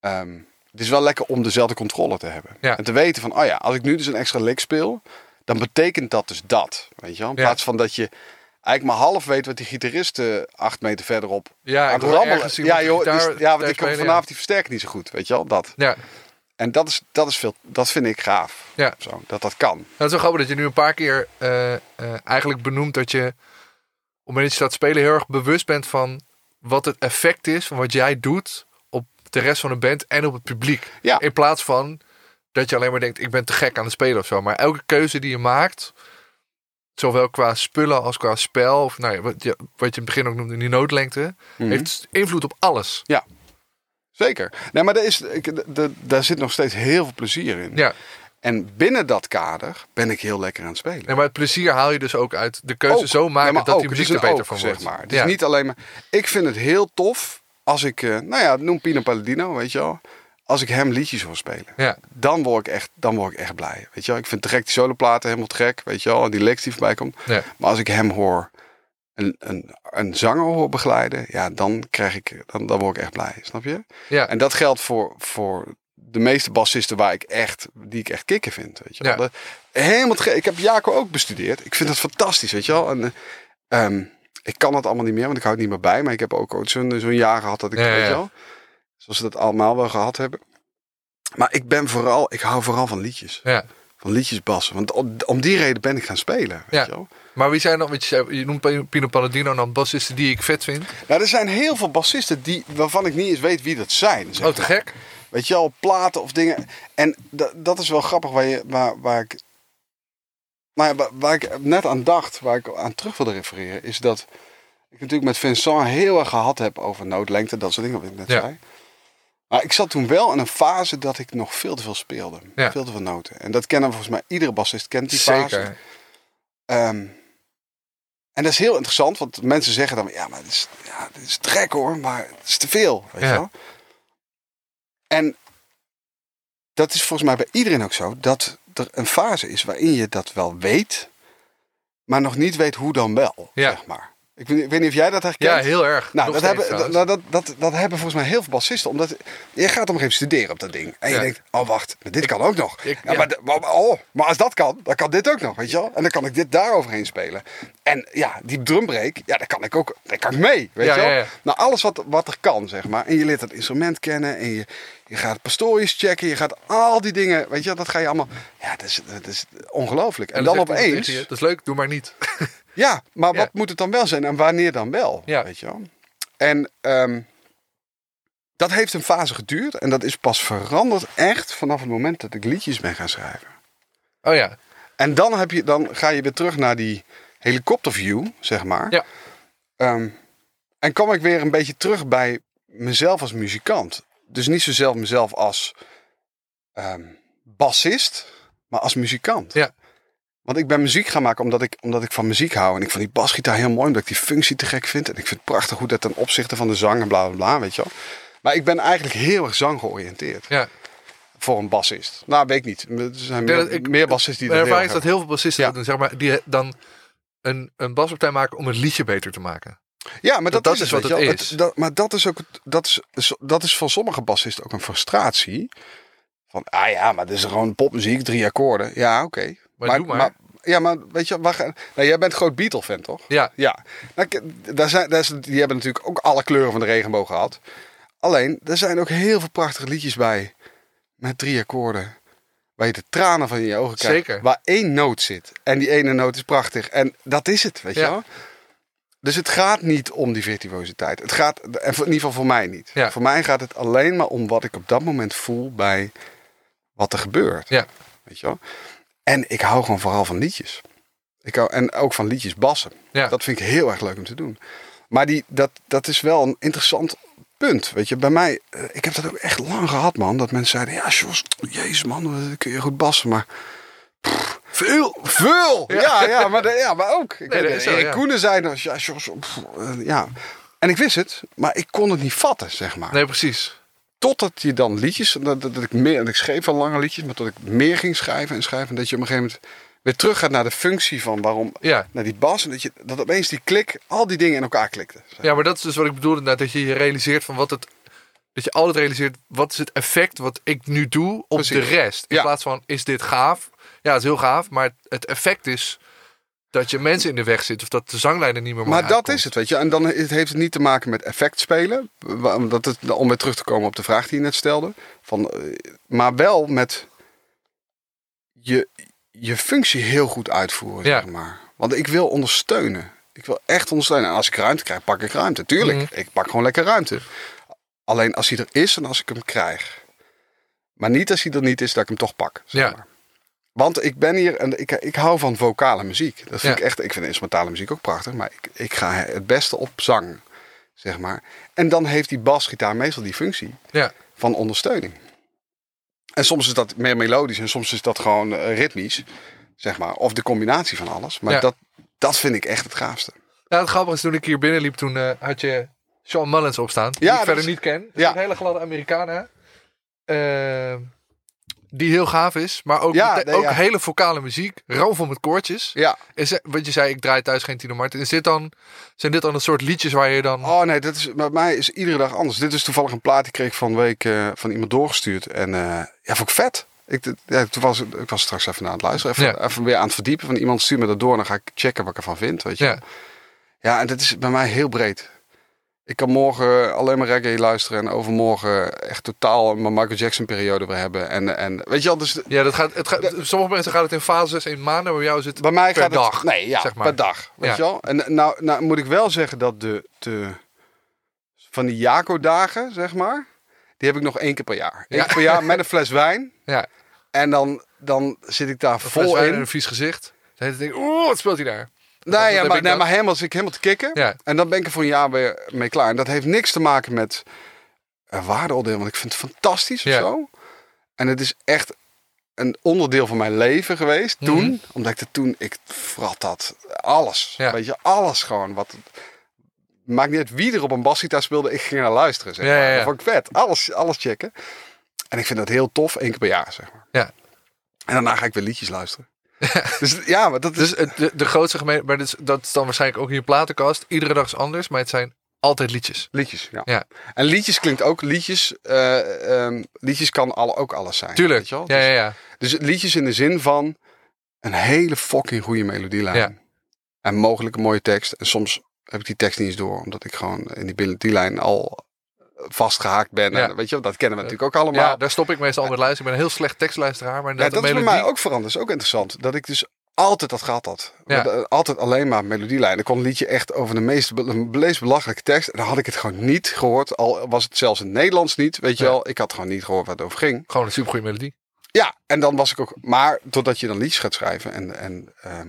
ehm, het is wel lekker om dezelfde controle te hebben. Ja. En te weten van, oh ja, als ik nu dus een extra lick speel, dan betekent dat dus dat. Weet je wel? In Ja. plaats van dat je eigenlijk maar half weet wat die gitarist eh, acht meter verderop Ja, aan het rammelen. Ja, joh, gitaar- dus, ja, want ik vanavond die versterker niet zo goed. Weet je wel, dat. Ja. En dat is, dat is veel, dat vind ik gaaf. Ja. Zo, dat dat kan. Het is wel grappig dat je nu een paar keer eh, eh, eigenlijk benoemt dat je op het dat je staat spelen heel erg bewust bent van wat het effect is van wat jij doet op de rest van de band en op het publiek. Ja. In plaats van dat je alleen maar denkt ik ben te gek aan het spelen of zo. Maar elke keuze die je maakt, zowel qua spullen als qua spel, of nou ja, wat, je, wat je in het begin ook noemde, die noodlengte, Mhm. heeft invloed op alles. Zeker. Nee, maar daar, is, daar zit nog steeds heel veel plezier in. Ja, En binnen dat kader ben ik heel lekker aan het spelen. en maar het plezier haal je dus ook uit de keuze Ook. zo maken Ja, dat ook. die muziek er beter ook, van wordt. Zeg maar. Het ja. is niet alleen maar... Ik vind het heel tof als ik... eh, nou ja, noem Pino Palladino, weet je wel. Als ik hem liedjes hoor spelen. ja. Dan word ik echt, dan word ik echt blij. Weet je wel. Ik vind gek die soloplaten helemaal te gek. Weet je wel. En die licks die voorbij komt. Ja. Maar als ik hem hoor... Een, een, een zanger hoor begeleiden. Ja, dan krijg ik... Dan, dan word ik echt blij. Snap je? Ja. En dat geldt voor, voor de meeste bassisten waar ik echt, die ik echt kicken vind. Weet je wel. Ja. Dat- helemaal gek. Ik heb Jaco ook bestudeerd. Ik vind dat fantastisch, weet je wel. En, eh, ehm, ik kan het allemaal niet meer, want ik hou het niet meer bij. Maar ik heb ook ooit zo'n zo'n jaar gehad dat ik, weet je ja. wel. Zoals ze dat allemaal wel gehad hebben. Maar ik ben vooral, ik hou vooral van liedjes. Ja. Van liedjes bassen. Want om, om die reden ben ik gaan spelen. Weet Ja. je wel. Maar wie zijn dan, want je, je noemt Pino Palladino dan bassisten die ik vet vind. Nou, er zijn heel veel bassisten die, waarvan ik niet eens weet wie dat zijn. zeg Oh, te maar. gek. Weet je wel, platen of dingen. En da- dat is wel grappig waar, je, waar, waar ik. Nou ja, waar, waar ik net aan dacht, waar ik aan terug wilde refereren, is dat ik natuurlijk met Vincent heel erg gehad heb over noodlengte, dat soort dingen wat ik net Ja. zei. Maar ik zat toen wel in een fase dat ik nog veel te veel speelde. Ja. Veel te veel noten. En dat kennen volgens mij iedere bassist kent die fase. Zeker. Ehm, en dat is heel interessant, want mensen zeggen dan, ja, maar dit is, ja, dit is trek hoor, maar het is te veel. Weet Ja. je wel? En dat is volgens mij bij iedereen ook zo, dat er een fase is waarin je dat wel weet, maar nog niet weet hoe dan wel, Ja. zeg maar. Ik weet, ik weet niet of jij dat herkent. Ja, heel erg. Nou, Nog dat hebben, trouwens. dat, dat, dat, dat hebben volgens mij heel veel bassisten. Omdat je gaat moment studeren op dat ding. En je Ja. denkt, oh wacht, dit kan ook nog. ik- ja, ja. Maar, oh, maar als dat kan, dan kan dit ook nog, weet je wel. En dan kan ik dit daar overheen spelen. En ja, die drumbreak, ja, daar kan ik ook, daar kan ik mee, weet je wel. Nou, alles wat, wat er kan, zeg maar. En je leert het instrument kennen en je, je gaat pastorius checken. Je gaat al die dingen, weet je wel, dat ga je allemaal... Ja, dat is, dat is ongelooflijk. En, dan zegt iemand opeens... Dat is leuk, doe maar niet. Ja, maar Ja. wat moet het dan wel zijn en wanneer dan wel? Ja. Weet je wel? En ehm, dat heeft een fase geduurd en dat is pas veranderd echt vanaf het moment dat ik liedjes ben gaan schrijven. Oh ja. En dan, heb je, dan ga je weer terug naar die helikopterview, zeg maar. Ja. Ehm, en kom ik weer een beetje terug bij mezelf als muzikant. Dus niet zozelf mezelf als ehm, bassist, maar als muzikant. Ja. Want ik ben muziek gaan maken omdat ik, omdat ik van muziek hou. En ik vond die basgitaar heel mooi, omdat ik die functie te gek vind. En ik vind het prachtig hoe dat ten opzichte van de zang en bla bla bla, weet je wel. Maar ik ben eigenlijk heel erg zang georiënteerd ja. voor een bassist. Nou, weet ik niet. Er zijn meer, ik- meer bassisten die dat ervaring is dat heel veel bassisten Ja. doen, zeg maar, die dan een, een baspartij maken om het liedje beter te maken. Ja, maar dat, dat is, is het, wat het is. dat, maar dat is ook, dat is, is- dat is voor sommige bassisten ook een frustratie. Van, ah ja, maar dit is gewoon popmuziek, drie akkoorden. Ja, oké. Maar doe maar. Ja, maar weet je, ga- nou, jij bent groot Beatle-fan, toch? Ja. Ja. Nou, daar zijn, daar is, die hebben natuurlijk ook alle kleuren van de regenboog gehad. Alleen, er zijn ook heel veel prachtige liedjes bij. Met drie akkoorden. Waar je de tranen van in je ogen krijgt. Zeker. Waar één noot zit. En die ene noot is prachtig. En dat is het, weet je Ja. wel? Dus het gaat niet om die virtuositeit. Het gaat, en in ieder geval voor mij niet. Ja. Voor mij gaat het alleen maar om wat ik op dat moment voel bij wat er gebeurt. Ja. Weet je wel? En ik hou gewoon vooral van liedjes. Ik hou, en ook van liedjes bassen. Ja. Dat vind ik heel erg leuk om te doen. Maar die, dat, dat is wel een interessant punt. Weet je, bij mij, eh, ik heb dat ook echt lang gehad, man. Dat mensen zeiden, ja, Jos, jezus man, kun je goed bassen. Maar pff, Veel! Veel! Ja, ja, maar, de- ja, maar ook. Ik Nee, weet zo, ja. Koenen zei dan, ja, Jos, pff, eh, ja. En ik wist het, maar ik kon het niet vatten, zeg maar. Nee, precies. Totdat je dan liedjes, dat, dat, dat ik meer, en ik schreef al lange liedjes, maar tot ik meer ging schrijven en schrijven. En dat je op een gegeven moment weer terug gaat naar de functie van waarom, Ja. naar die bas. En dat, je, dat opeens die klik, al die dingen in elkaar klikten. zeg. ja, maar dat is dus wat ik bedoelde. inderdaad, Dat je je realiseert van wat het... Dat je altijd realiseert, wat is het effect wat ik nu doe op Precies. de rest? In Ja. plaats van, is dit gaaf? Ja, het is heel gaaf. Maar het effect is dat je mensen in de weg zit. Of dat de zanglijnen niet meer Maar dat is het, weet je. En dan heeft het niet te maken met effect spelen. het, om weer terug te komen op de vraag die je net stelde. Van, eh, maar wel met je, je functie heel goed uitvoeren, Ja. zeg maar. Want ik wil ondersteunen. Ik wil echt ondersteunen. En als ik ruimte krijg, pak ik ruimte. Tuurlijk, Mhm. ik pak gewoon lekker ruimte. Alleen als hij er is en als ik hem krijg. Maar niet als hij er niet is, dat ik hem toch pak. Zeg Ja. maar. Want ik ben hier en ik, ik hou van vocale muziek. Dat vind Ja. ik echt. Ik vind instrumentale muziek ook prachtig, maar ik, ik ga het beste op zang, zeg maar. En dan heeft die basgitaar meestal die functie Ja. van ondersteuning. En soms is dat meer melodisch en soms is dat gewoon eh, ritmisch, zeg maar. Of de combinatie van alles. Maar Ja. dat, dat vind ik echt het gaafste. Nou, het grappige is, toen ik hier binnenliep, toen eh, had je Sean Mullins opstaan. Die Ja, ik verder is- niet ken. Dat is Ja. een hele gladde Amerikaan, hè? Eh, die heel gaaf is. Maar ook, Ja, mete- nee, ook ja. hele vocale muziek. Roofvol met koortjes. Ja. Is, wat je zei, ik draai thuis geen Tino Martin. Is dit dan, zijn dit dan een soort liedjes waar je dan... Oh nee, dat is, bij mij is iedere dag anders. Dit is toevallig een plaat die kreeg van week eh, van iemand doorgestuurd. En eh, ja, vond ik vet. Ik, ja, toen was, ik was straks even aan het luisteren. Even, Ja. even weer aan het verdiepen. Van iemand stuurt me dat door. En dan ga ik checken wat ik ervan vind. Weet je. Ja. Ja, en dat is bij mij heel breed. Ik kan morgen alleen maar reggae luisteren. En overmorgen echt totaal mijn Michael Jackson periode weer hebben. En, en weet je wel, dus Ja, dat gaat, het gaat, sommige mensen gaat het in fases, in maanden. Maar bij jou is het bij mij per gaat dag. het... Nee, ja, zeg maar. per dag. Weet Ja. je wel? En nou, nou moet ik wel zeggen dat de, de van die Jaco-dagen, zeg maar, die heb ik nog één keer per jaar. Eén Ja. keer per jaar met een fles wijn. Ja, En dan, dan zit ik daar een vol in. en een vies gezicht. Dan denk ik, oeh, wat speelt hij daar? Nee, ja, maar, nee, maar helemaal zit ik helemaal te kicken. Ja. En dan ben ik er voor een jaar weer mee klaar. En dat heeft niks te maken met een waardeoordeel, want ik vind het fantastisch of Ja. zo. En het is echt een onderdeel van mijn leven geweest toen. Mhm. Omdat ik toen, ik vrat dat, alles. Ja. Weet je, alles gewoon. Wat, maakt niet uit wie er op een basgitaar speelde, ik ging naar luisteren. Zeg Ja, maar. ja, ja. Dat vond ik vet. Alles, alles checken. En ik vind dat heel tof, één keer per jaar, zeg maar. Ja. En daarna ga ik weer liedjes luisteren. dus ja, maar dat is... Dus het, de, de grootste gemeen, maar dat is, dat is dan waarschijnlijk ook in je platenkast. Iedere dag is anders, maar het zijn altijd liedjes. Liedjes, ja. Ja. En liedjes klinkt ook, liedjes, eh, ehm, liedjes kan alle, ook alles zijn. Tuurlijk. Weet je wel? Ja, Dus, ja, ja. dus liedjes in de zin van een hele fucking goede melodielijn. Ja. En mogelijk een mooie tekst. En soms heb ik die tekst niet eens door, omdat ik gewoon in die melodielijn al vastgehaakt ben. Ja. En, weet je, dat kennen we natuurlijk ook allemaal. Ja, daar stop ik meestal al met luisteren. Ik ben een heel slecht tekstluisteraar, maar Ja, dat, de is bij melodie... mij ook veranderd. Dat is ook interessant. Dat ik dus altijd dat gehad had. Ja. Altijd alleen maar melodielijn. Ik kon een liedje echt over de meest, be- belachelijke tekst. En dan had ik het gewoon niet gehoord. Al was het zelfs in het Nederlands niet. Weet je wel. Ik had gewoon niet gehoord waar het over ging. Gewoon een supergoeie melodie. Ja, en dan was ik ook... Maar doordat je dan liedjes gaat schrijven. En, en ehm,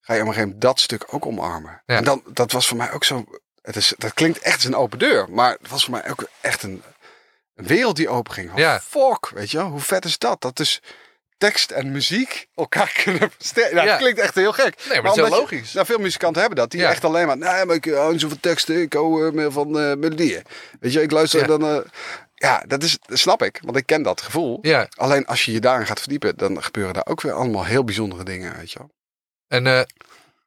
ga je op een gegeven moment dat stuk ook omarmen. Ja. En dan, dat was voor mij ook zo... Het is, dat klinkt echt als een open deur. Maar het was voor mij ook echt een, een wereld die open ging. Ja. Fuck, weet je wel. Hoe vet is dat? Dat is tekst en muziek elkaar kunnen versterken. Nou, Ja. Dat klinkt echt heel gek. Nee, maar het is heel je- logisch. nou, veel muzikanten hebben dat. Die Ja. echt alleen maar... Nee, maar ik hou niet zo van teksten. Ik hou eh, meer van eh, melodieën. Weet je, ik luister Ja. dan... eh, ja, dat, is, dat snap ik. Want ik ken dat gevoel. Ja, Alleen als je je daarin gaat verdiepen, dan gebeuren daar ook weer allemaal heel bijzondere dingen, weet je wel. en eh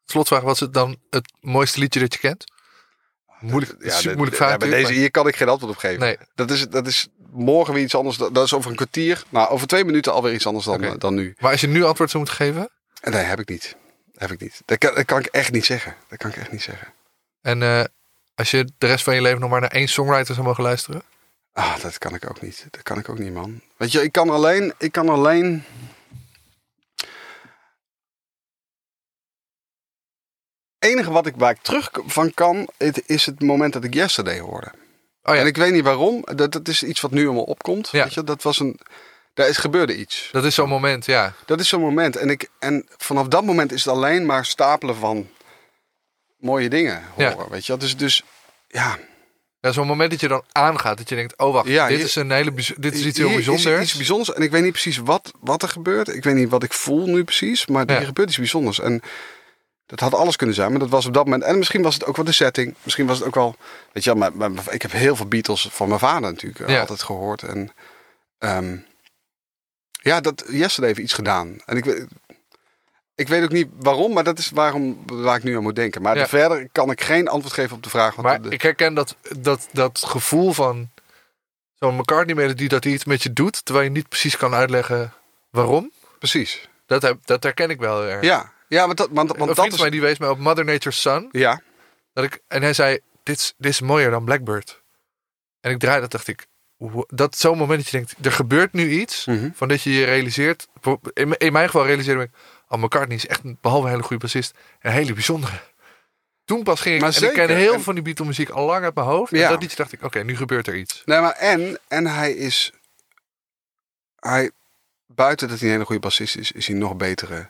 slotvraag, wat is het dan het mooiste liedje dat je kent? Moeilijk, Ja, super moeilijk vraag ja, bij natuurlijk, deze hier kan ik geen antwoord op geven. Nee. Dat, is, dat is morgen weer iets anders. Dat is over een kwartier. Nou, over twee minuten alweer iets anders dan, eh, dan nu. maar, als je nu antwoord zou moeten geven... En nee, heb ik niet. Heb ik niet. Dat kan, dat kan ik echt niet zeggen. Dat kan ik echt niet zeggen. En eh, als je de rest van je leven nog maar naar één songwriter zou mogen luisteren? Ah, dat kan ik ook niet. Dat kan ik ook niet, man. Weet je, ik kan alleen... Ik kan alleen... enige wat ik waar ik terug van kan, het is het moment dat ik Yesterday hoorde. Oh ja, En ik weet niet waarom. Dat, dat is iets wat nu allemaal opkomt. Ja. Weet je, dat was een. Daar is gebeurde iets. dat is zo'n moment, ja. Dat is zo'n moment. En, ik, en vanaf dat moment is het alleen maar stapelen van mooie dingen horen. Weet je, dus, dus ja. Ja, zo'n moment dat je dan aangaat, dat je denkt, oh wacht, Ja, dit, is een hele, dit is iets heel bijzonders. Is iets bijzonders. En ik weet niet precies wat, wat er gebeurt. Ik weet niet wat ik voel nu precies. Maar Ja. er gebeurt iets bijzonders. En dat had alles kunnen zijn. Maar dat was op dat moment. En misschien was het ook wel de setting. Misschien was het ook wel. Weet je maar, maar ik heb heel veel Beatles van mijn vader natuurlijk eh, Ja. altijd gehoord. En ehm, ja, dat Yesterday heeft iets gedaan. En ik weet. Ik weet ook niet waarom, maar dat is waarom waar ik nu aan moet denken. Maar Ja. verder kan ik geen antwoord geven op de vraag. Want Maar de- ik herken dat, dat, dat gevoel van zo'n McCartney-melodie dat hij iets met je doet, terwijl je niet precies kan uitleggen waarom. precies. Dat, heb, dat herken ik wel erg. Ja, ja want dat, want, dat is. mij die wees mij op Mother Nature's Son. Ja, Dat ik, en hij zei, dit is, dit is mooier dan Blackbird. En ik draaide dat, dacht ik, dat zo'n moment dat je denkt, er gebeurt nu iets, Mhm. van dat je je realiseert. In, in mijn geval realiseerde ik, oh McCartney is echt, een, behalve een hele goede bassist, een hele bijzondere. Toen pas ging ik, Maar en ik ken heel En- van die Beatle muziek al lang uit mijn hoofd. En Ja. dat liedje dacht ik, oké, nu gebeurt er iets. Nee, maar en, en hij is. Hij, buiten dat hij een hele goede bassist is, is hij nog betere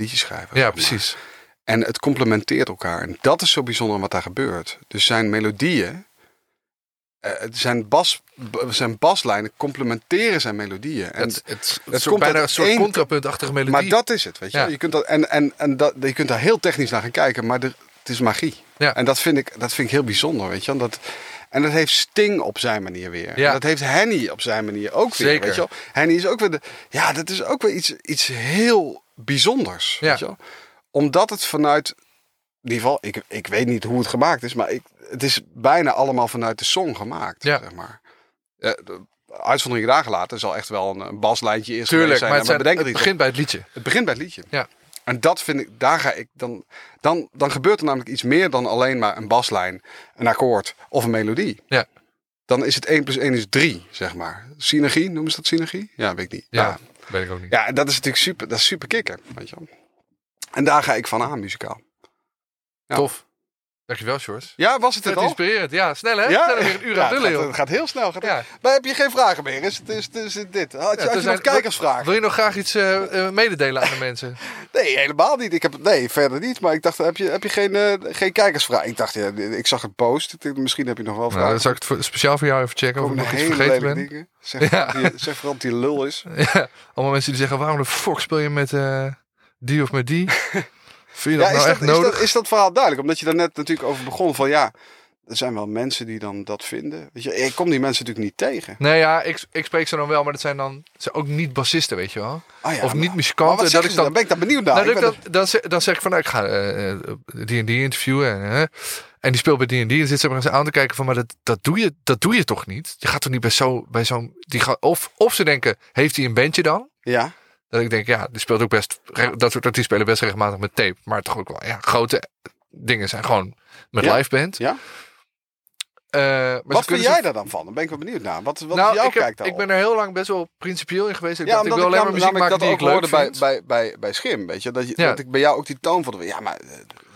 liedjeschrijver. Ja, precies. En het complementeert elkaar. En dat is zo bijzonder wat daar gebeurt. Dus zijn melodieën. eh, zijn, bas, zijn baslijnen complementeren zijn melodieën. En, het, het, het, komt bijna een soort contrapuntachtige melodie. maar dat is het, weet je. Ja. Je kunt dat, en en, en dat, je kunt daar heel technisch naar gaan kijken, maar er- het is magie. Ja. En dat vind, ik, dat vind ik heel bijzonder, weet je. Dat, en dat heeft Sting op zijn manier weer. Ja. En dat heeft Henny op zijn manier ook weer. Zeker. Weet je wel. Henny is ook weer de, ja, dat is ook weer iets, iets heel bijzonders. Ja. Weet je wel. Omdat het vanuit, in ieder geval, ik, ik weet niet hoe het gemaakt is, maar ik, het is bijna allemaal vanuit de song gemaakt. Ja. Zeg maar. Eh, de uitzondering dagen later zal echt wel een, een baslijntje eerst Tuurlijk, zijn. maar het, zijn, bedenken het op. begint bij het liedje. Het begint bij het liedje. Ja. En dat vind ik, daar ga ik dan, dan, dan gebeurt er namelijk iets meer dan alleen maar een baslijn, een akkoord of een melodie. Ja. Dan is het 1 plus 1 is 3, zeg maar. Synergie, noemen ze dat synergie? Ja, weet ik niet. Ja, Ja, weet ik ook niet. ja dat is natuurlijk super, dat is super kicken, weet je wel. En daar ga ik van aan, muzikaal. ja. Tof. Dankjewel, Sjors. Ja, was het het Het al? inspirerend. Ja, snel hè? Ja, Snel weer een uur Ja, aan het gaat, het gaat heel snel. Gaat Ja. Maar heb je geen vragen meer? Is het, is, het- is het dit? Had je, had je zijn- nog kijkersvragen? Wil je nog graag iets eh, eh, mededelen aan de mensen? Nee, helemaal niet. Ik heb, nee, verder niet. Maar ik dacht, heb je, heb je geen, eh, geen kijkersvraag? Ik dacht, ja, ik zag het post. Ik dacht, Misschien heb je nog wel Nou, vragen. dan zal ik het voor- speciaal voor jou even checken of ik nog iets vergeten ben. dingen. Zeg, Ja. vooral die, zeg vooral dat die lul is. Ja, allemaal mensen die zeggen, waarom de fuck speel je met die of met die? Vind je dat is, nou dat, echt is, nodig? dat, is dat verhaal duidelijk? Omdat je daar net natuurlijk over begon van ja, er zijn wel mensen die dan dat vinden. Weet je, ik kom die mensen natuurlijk niet tegen. Nee, ja, ik, ik spreek ze dan wel, maar dat zijn dan ze zijn ook niet bassisten, weet je wel. Ah, ja, of niet muzikanten. Dat ik dan, dan? Ben ik daar benieuwd naar? nou, dat dan, dan, zeg, dan zeg ik van, nou, ik ga eh, eh, die en die interviewen. En, en die speelt bij die en die. En zit ze maar eens aan te kijken van, maar dat, dat, doe je, dat doe je toch niet? Je gaat toch niet bij zo'n... Bij zo'n die gaat, of, of ze denken, heeft hij een bandje dan? Ja, Dat ik denk, ja, die speelt ook best. Dat soort artiesten spelen best regelmatig met tape. Maar toch ook wel, ja, grote dingen zijn gewoon met Ja. live band. ja. Maar ze wat vind jij ze- daar dan van? Dan ben ik wel benieuwd naar. Wat, wat nou, is jouw ik, heb- ik ben er heel lang best wel principieel in geweest. Ik ja, dacht, ik wil alleen maar muziek maken die ik leuk hoorde bij, vind. bij, bij, bij Schim, weet je. Dat, je, Ja. dat ik bij jou ook die toon vond. Ja, maar... eh,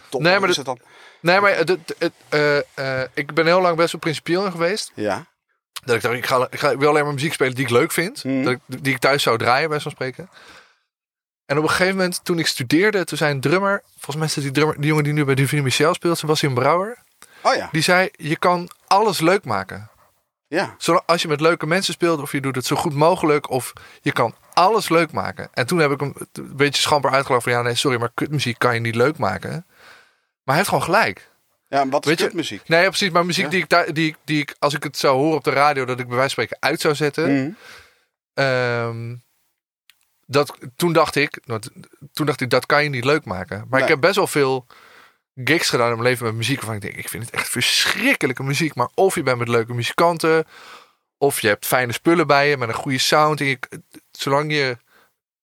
Top, Nee, maar is dat- het dan? Nee, maar het, het, het, eh, ik ben heel lang best wel principieel in geweest. Ja. Dat ik dacht, ik, ga, ik, ga, ik wil alleen maar muziek spelen die ik leuk vind. Mhm. Dat ik, die ik thuis zou draaien, bij zo'n spreken. En op een gegeven moment, toen ik studeerde, toen zei een drummer... Volgens mij is die, drummer, die jongen die nu bij Divine Michel speelt, Sebastian Brouwer. Oh ja. Die zei, je kan alles leuk maken. Ja. Zolang, als je met leuke mensen speelt, of je doet het zo goed mogelijk, of je kan alles leuk maken. En toen heb ik hem een beetje schamper uitgelegd van ja, nee, sorry, maar kutmuziek kan je niet leuk maken. Maar hij heeft gewoon gelijk. Ja, en wat is kutmuziek? Nee, ja, precies. Maar muziek Ja. die, ik, daar- die, ik- die ik, als ik het zou horen op de radio, dat ik bij wijze van spreken uit zou zetten. Mhm. Ehm, dat, toen dacht ik, toen dacht ik, dat kan je niet leuk maken. Maar ik heb best wel veel gigs gedaan in mijn leven met muziek. Waarvan ik denk, ik vind het echt verschrikkelijke muziek. Maar of je bent met leuke muzikanten. Of je hebt fijne spullen bij je met een goede sound. En je, zolang je,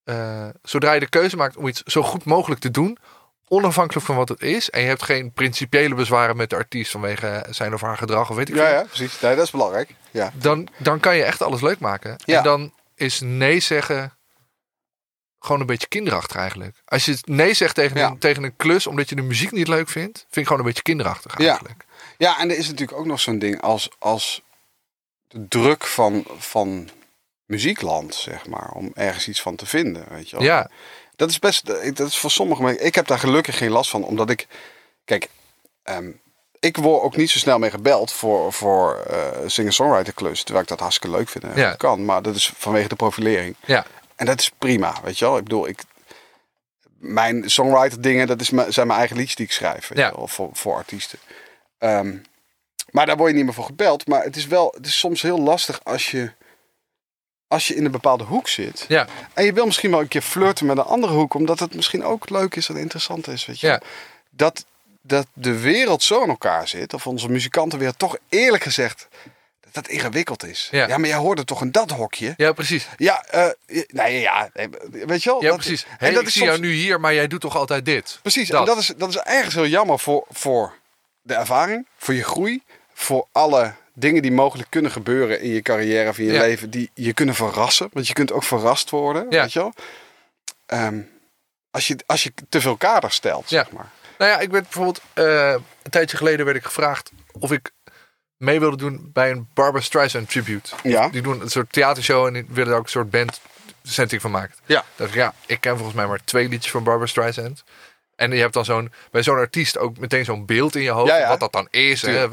eh, zodra je de keuze maakt om iets zo goed mogelijk te doen. Onafhankelijk van wat het is. En je hebt geen principiële bezwaren met de artiest vanwege zijn of haar gedrag of weet ik Ja, veel ja, precies. Dat is belangrijk. Ja. dan, dan kan je echt alles leuk maken. Ja. En dan is nee zeggen gewoon een beetje kinderachtig eigenlijk. Als je nee zegt tegen, Ja. een, tegen een klus omdat je de muziek niet leuk vindt, vind ik gewoon een beetje kinderachtig Ja. eigenlijk. Ja, en er is natuurlijk ook nog zo'n ding als, als de druk van, van muziekland, zeg maar. Om ergens iets van te vinden, weet je wel. Ja, Dat is best, dat is voor sommigen, maar ik heb daar gelukkig geen last van, omdat ik, kijk, ehm, ik word ook niet zo snel mee gebeld voor, voor eh singer-songwriter klussen. Terwijl ik dat hartstikke leuk vind en Ja. kan. Maar dat is vanwege de profilering. Ja, En dat is prima, weet je wel. Ik bedoel, ik, mijn songwriter dingen, dat is mijn, zijn mijn eigen liedjes die ik schrijf. Weet Ja. je wel, voor, voor artiesten. Ehm, maar daar word je niet meer voor gebeld. Maar het is wel, het is soms heel lastig als je, als je in een bepaalde hoek zit. ja, En je wil misschien wel een keer flirten met een andere hoek, omdat het misschien ook leuk is en interessant is. Weet je? Ja. Dat, dat de wereld zo in elkaar zit, of onze muzikanten weer toch eerlijk gezegd, dat dat ingewikkeld is. Ja. maar jij hoort het toch in dat hokje? ja, precies. Ja, eh, nee, ja, weet je wel? Ja, Dat- precies. En dat ik is zie soms, jou nu hier, maar jij doet toch altijd dit? Precies, Dat. en dat is, dat is ergens heel jammer voor, voor de ervaring, voor je groei, voor alle dingen die mogelijk kunnen gebeuren in je carrière of in je Ja. leven, die je kunnen verrassen. Want je kunt ook verrast worden, Ja. weet je wel? Ehm, als, je, als je te veel kaders stelt, Ja. zeg maar. Nou ja, ik werd bijvoorbeeld eh, een tijdje geleden werd ik gevraagd of ik mee wilde doen bij een Barbara Streisand tribute. Ja. Die doen een soort theatershow en die willen daar ook een soort band setting van maken. Ja. dacht ik, ja, ik ken volgens mij maar twee liedjes van Barbara Streisand. En je hebt dan zo'n, bij zo'n artiest ook meteen zo'n beeld in je hoofd. Ja, ja. Wat dat dan is. Hè.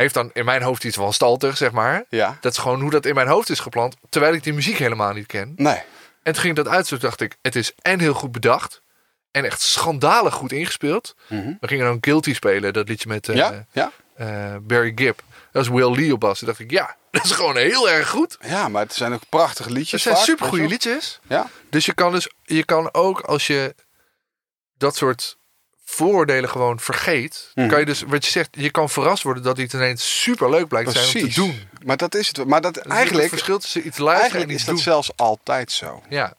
Heeft dan in mijn hoofd iets van stalter, zeg maar. Ja. Dat is gewoon hoe dat in mijn hoofd is geplant. Terwijl ik die muziek helemaal niet ken. Nee. En toen ging ik dat uit, toen dacht ik, het is en heel goed bedacht. En echt schandalig goed ingespeeld. Mhm. We gingen dan Guilty spelen, dat liedje met eh, ja, ja. eh, Barry Gibb. Dat is Will Lee op bas. Toen dacht ik, ja, dat is gewoon heel erg goed. ja, maar het zijn ook prachtige liedjes. Het zijn vaak, super goede weet je liedjes. Ja, Dus je kan dus, je kan ook als je dat soort vooroordelen gewoon vergeet, Mhm. kan je dus, wat je zegt, je kan verrast worden dat iets ineens super leuk blijkt te zijn om precies. te doen. Maar dat is het. Maar dat eigenlijk, het verschil tussen iets luisteren en eigenlijk iets is dat doen. zelfs altijd zo. Ja,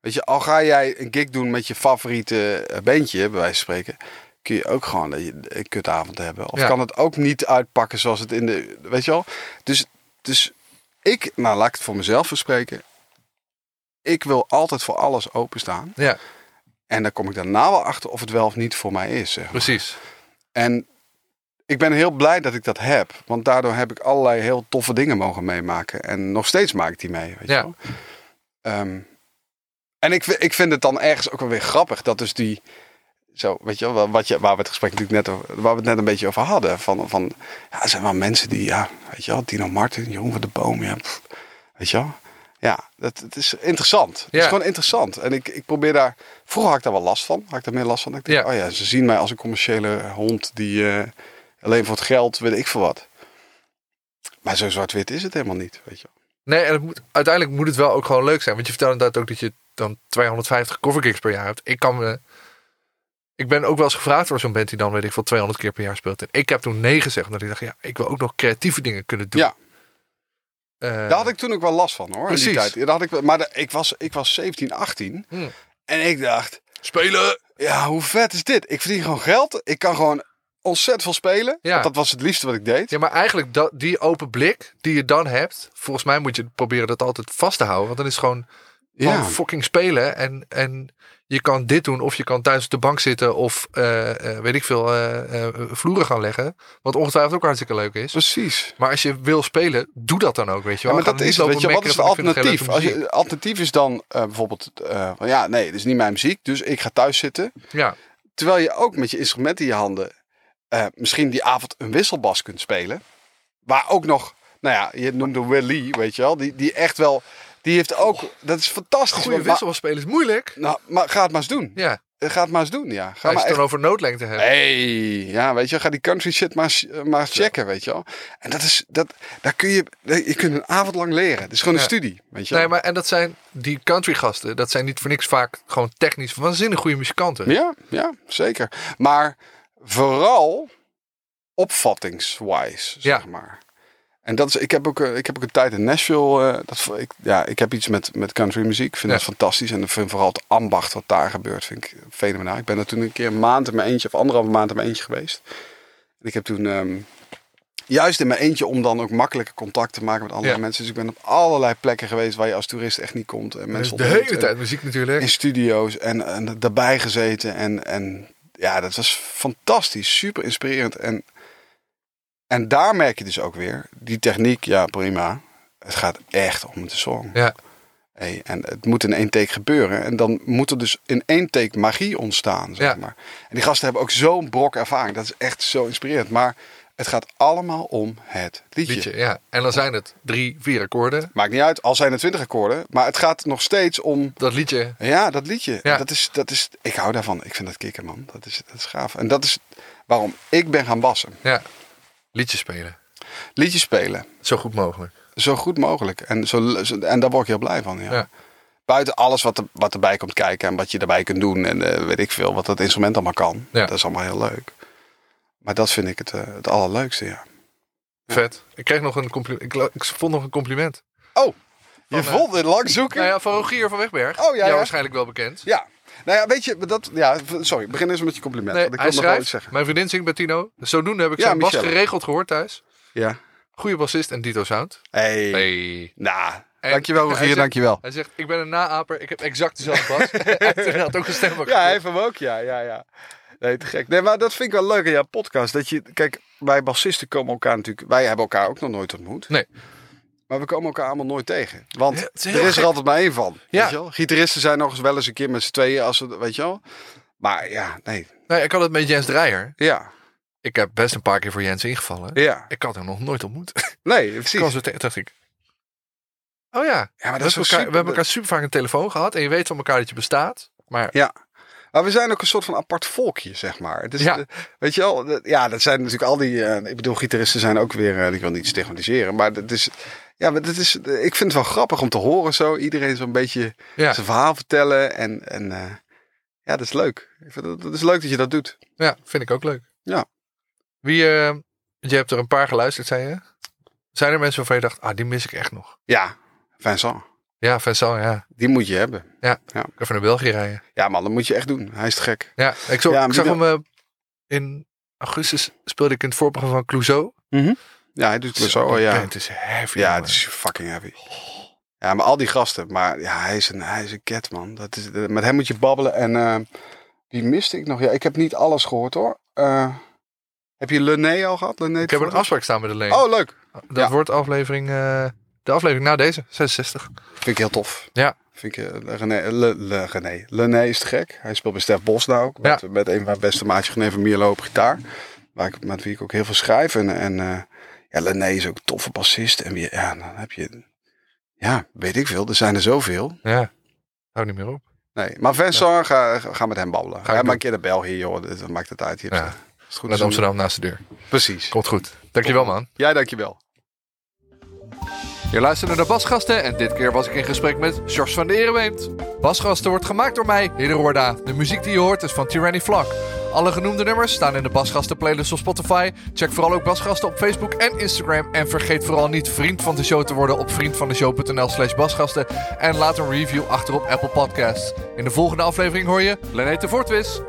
Weet je, al ga jij een gig doen met je favoriete eh, bandje, bij wijze van spreken, kun je ook gewoon een een kutavond hebben. Of Ja. kan het ook niet uitpakken zoals het in de. Weet je wel? Dus, dus ik, nou laat ik het voor mezelf verspreken. Ik wil altijd voor alles openstaan. ja, En dan kom ik daarna wel achter of het wel of niet voor mij is. Zeg maar. precies. En ik ben heel blij dat ik dat heb. Want daardoor heb ik allerlei heel toffe dingen mogen meemaken. En nog steeds maak ik die mee. Weet Ja. je wel? Ehm, en ik, ik vind het dan ergens ook wel weer grappig dat dus die. Zo, weet je wel, wat je, waar we het gesprek natuurlijk net over, waar we het net een beetje over hadden. Van, van ja, er zijn wel mensen die, ja, weet je wel, Dino Martin, Jeroen van de Boom, ja, pff, weet je wel. Ja, dat, het is interessant. Het Ja. is gewoon interessant. En ik, ik probeer daar, vroeger had ik daar wel last van. Had ik daar meer last van. Ik denk, Ja. oh ja, ze zien mij als een commerciële hond die eh, alleen voor het geld, weet ik veel wat. Maar zo zwart-wit is het helemaal niet, weet je wel. Nee, en het moet, uiteindelijk moet het wel ook gewoon leuk zijn. Want je vertelde inderdaad ook dat je dan 250 covergigs per jaar hebt. Ik kan me... Ik ben ook wel eens gevraagd door zo'n band die dan, weet ik veel, 200 keer per jaar speelt. En ik heb toen nee gezegd, omdat ik dacht, ja, ik wil ook nog creatieve dingen kunnen doen. Ja. Eh, Daar had ik toen ook wel last van hoor. in Die Precies. tijd. Daar had ik, maar ik, was, ik was 17, 18. Hmm. En ik dacht, Spelen! ja, hoe vet is dit? Ik verdien gewoon geld. Ik kan gewoon ontzettend veel spelen. Ja. Want dat was het liefste wat ik deed. Ja, maar eigenlijk dat, die open blik die je dan hebt, volgens mij moet je proberen dat altijd vast te houden. Want dan is het gewoon, gewoon Ja. fucking spelen. En, en je kan dit doen, of je kan thuis op de bank zitten, of eh, eh, weet ik veel, eh, vloeren gaan leggen. Wat ongetwijfeld ook hartstikke leuk is. Precies. Maar als je wil spelen, doe dat dan ook, weet je Ja, wel. maar dat is Weet je, wat is het alternatief? Als je, alternatief is dan bijvoorbeeld van ja, nee, dit is niet mijn muziek, dus ik ga thuis zitten. Ja, Terwijl je ook met je instrument in je handen misschien die avond een wisselbas kunt spelen. Waar ook nog, nou ja, je noemde Willy, weet je wel, die, die echt wel, die heeft ook, dat is fantastisch. goede maar- wissel spelen is moeilijk. Nou, maar ga het maar eens doen. Ja, Ga het maar eens doen, ja. Ga als maar het echt... dan over noodlengte hebt. Hey, ja, weet je, ga die country shit maar, eens- maar checken, weet je wel. En dat is, dat, daar kun je, je kunt een avond lang leren. Het is gewoon een studie, weet je wel. Nee, maar en dat zijn die country gasten, dat zijn niet voor niks vaak gewoon technisch waanzinnig goede muzikanten. Ja, ja, zeker. Maar vooral opvattingswise, zeg Ja. maar. En dat is, ik heb ook, eh, ik heb ook een tijd in Nashville. eh, dat, ik, ja, ik heb iets met, met country muziek. Ik vind Ja. dat fantastisch. En vind vooral het ambacht wat daar gebeurt, vind ik fenomenaal. Ik ben er toen een keer een maand in mijn eentje, of anderhalve maand in mijn eentje geweest. En ik heb toen ehm, juist in mijn eentje om dan ook makkelijker contact te maken met andere Ja. mensen. Dus ik ben op allerlei plekken geweest waar je als toerist echt niet komt. En Dus mensen de hele tijd muziek natuurlijk. in studio's en, en daarbij gezeten. En, en ja, dat was fantastisch. Super inspirerend. En, en daar merk je dus ook weer, die techniek, ja prima. Het gaat echt om de song. Ja. Hey, en het moet in één take gebeuren. En dan moet er dus in één take magie ontstaan, zeg Ja. maar. En die gasten hebben ook zo'n brok ervaring. Dat is echt zo inspirerend. Maar het gaat allemaal om het liedje. Liedje, ja. En dan zijn het drie, vier akkoorden. Maakt niet uit, al zijn er twintig akkoorden. Maar het gaat nog steeds om Dat liedje. Ja, dat liedje. Ja. Dat is, dat is, ik hou daarvan. Ik vind dat kicken, man. Dat is, dat is gaaf. En dat is waarom ik ben gaan bassen. Ja. Liedje spelen. Liedjes spelen. Zo goed mogelijk. Zo goed mogelijk. En, zo, en daar word ik heel blij van. Ja. Ja. Buiten alles wat, er, wat erbij komt kijken en wat je erbij kunt doen. En eh, weet ik veel, wat dat instrument allemaal kan. Ja. Dat is allemaal heel leuk. Maar dat vind ik het, eh, het allerleukste, ja. Vet. Ik kreeg nog een compliment. Ik, ik vond nog een compliment. Oh, je eh, vond het lang zoeken? Nou ja, van Rogier van Wegberg. Oh, ja, ja. waarschijnlijk wel bekend. Ja. Nou ja, weet je, dat, ja, sorry, begin eens met je compliment. Nee, ik hij wil nog wel iets schrijft, zeggen. mijn vriendin zingt bij Tino. Zodoende heb ik Ja, zijn bas geregeld gehoord thuis. Ja. Goede bassist en Dito Sound. Hey. Hey. Nou, En dankjewel Rogier, zegt- dankjewel. Hij zegt, ik ben een naaper. Ik heb exact dezelfde bas. hij inderdaad ook een stembak. Ja, hij heeft hem ook, ja, ja, ja. Nee, te gek. Nee, maar dat vind ik wel leuk aan jouw podcast. Dat je, kijk, wij bassisten komen elkaar natuurlijk... Wij hebben elkaar ook nog nooit ontmoet. Nee. Maar we komen elkaar allemaal nooit tegen. Want Ja, het is er is er altijd maar één van. Ja. Weet je wel? Gitaristen zijn nog eens wel eens een keer met z'n tweeën, als ze, weet je wel. Maar ja, nee. Nee, ik had het met Jens Dreyer. Ja, Ik heb best een paar keer voor Jens ingevallen. ja. Ik had hem nog nooit ontmoet. Nee, Ik precies. was er tegen, dacht ik. Oh ja, Ja, maar we, dat is elkaar, we hebben super. elkaar super vaak een telefoon gehad. En je weet van elkaar dat je bestaat. Maar Ja. Maar we zijn ook een soort van apart volkje, zeg maar. Het is, Ja. Weet je wel, ja, dat zijn natuurlijk al die... eh, ik bedoel, gitaristen zijn ook weer... eh, ik wil niet stigmatiseren, maar dat is... Ja, maar dat is, ik vind het wel grappig om te horen zo. Iedereen zo'n beetje ja, zijn verhaal vertellen. En, en eh, ja, dat is leuk. Ik vind dat, dat is leuk dat je dat doet. ja, vind ik ook leuk. Ja. Wie, eh, je hebt er een paar geluisterd, zei je. Zijn er mensen waarvan je dacht, ah, die mis ik echt nog? Ja, Vincent. Ja, Vincent, ja. Die moet je hebben. Ik ga even naar België rijden. Ja man, dat moet je echt doen. Hij is te gek. Ja, ik, zo, Ja, ik zag hem eh, in augustus speelde ik in het voorprogramma van Clouseau. Ja, hij doet het zo. Ja, Het is heavy. ja het is fucking heavy. Ja, maar al die gasten. Maar ja, hij is een, hij is een cat, man. Dat is, met hem moet je babbelen. En eh, die miste ik nog. Ja, ik heb niet alles gehoord, hoor. Eh, heb je Lené al gehad? Lené Ik heb een afspraak staan met Leen. Oh, leuk. Dat ja. wordt aflevering, eh, de aflevering na deze, 66. Vind ik heel tof. Ja. Vind ik, René, Le, Le, René. Lené is te gek. Hij speelt bij Stef Bos nou ook. Met, met een van mijn beste maatjes, René van Mierlo op gitaar. Waar ik, met wie ik ook heel veel schrijf. En, en ja, is ook een toffe bassist. En wie, ja, dan heb je... Ja, weet ik veel. Er zijn er zoveel. Ja, hou niet meer op. Nee, maar Vincent, ga, ga met hem babbelen. Ga Ga maar een keer naar België, joh. Dat maakt het uit. Hebt Ja. is goed Naar. Amsterdam naast de deur. Precies. Komt goed. Dankjewel man. Jij, dankjewel. Je luisterde naar Basgasten en dit keer was ik in gesprek met George van de Ereweemt. Basgasten wordt gemaakt door mij, Hidde Roorda. De muziek die je hoort is van Tyranny Flak. Alle genoemde nummers staan in de Basgasten playlist op Spotify. Check vooral ook Basgasten op Facebook en Instagram. En vergeet vooral niet vriend van de show te worden op vriendvandeshow.nl slash basgasten. En laat een review achter op Apple Podcasts. In de volgende aflevering hoor je Lenete Voortwis.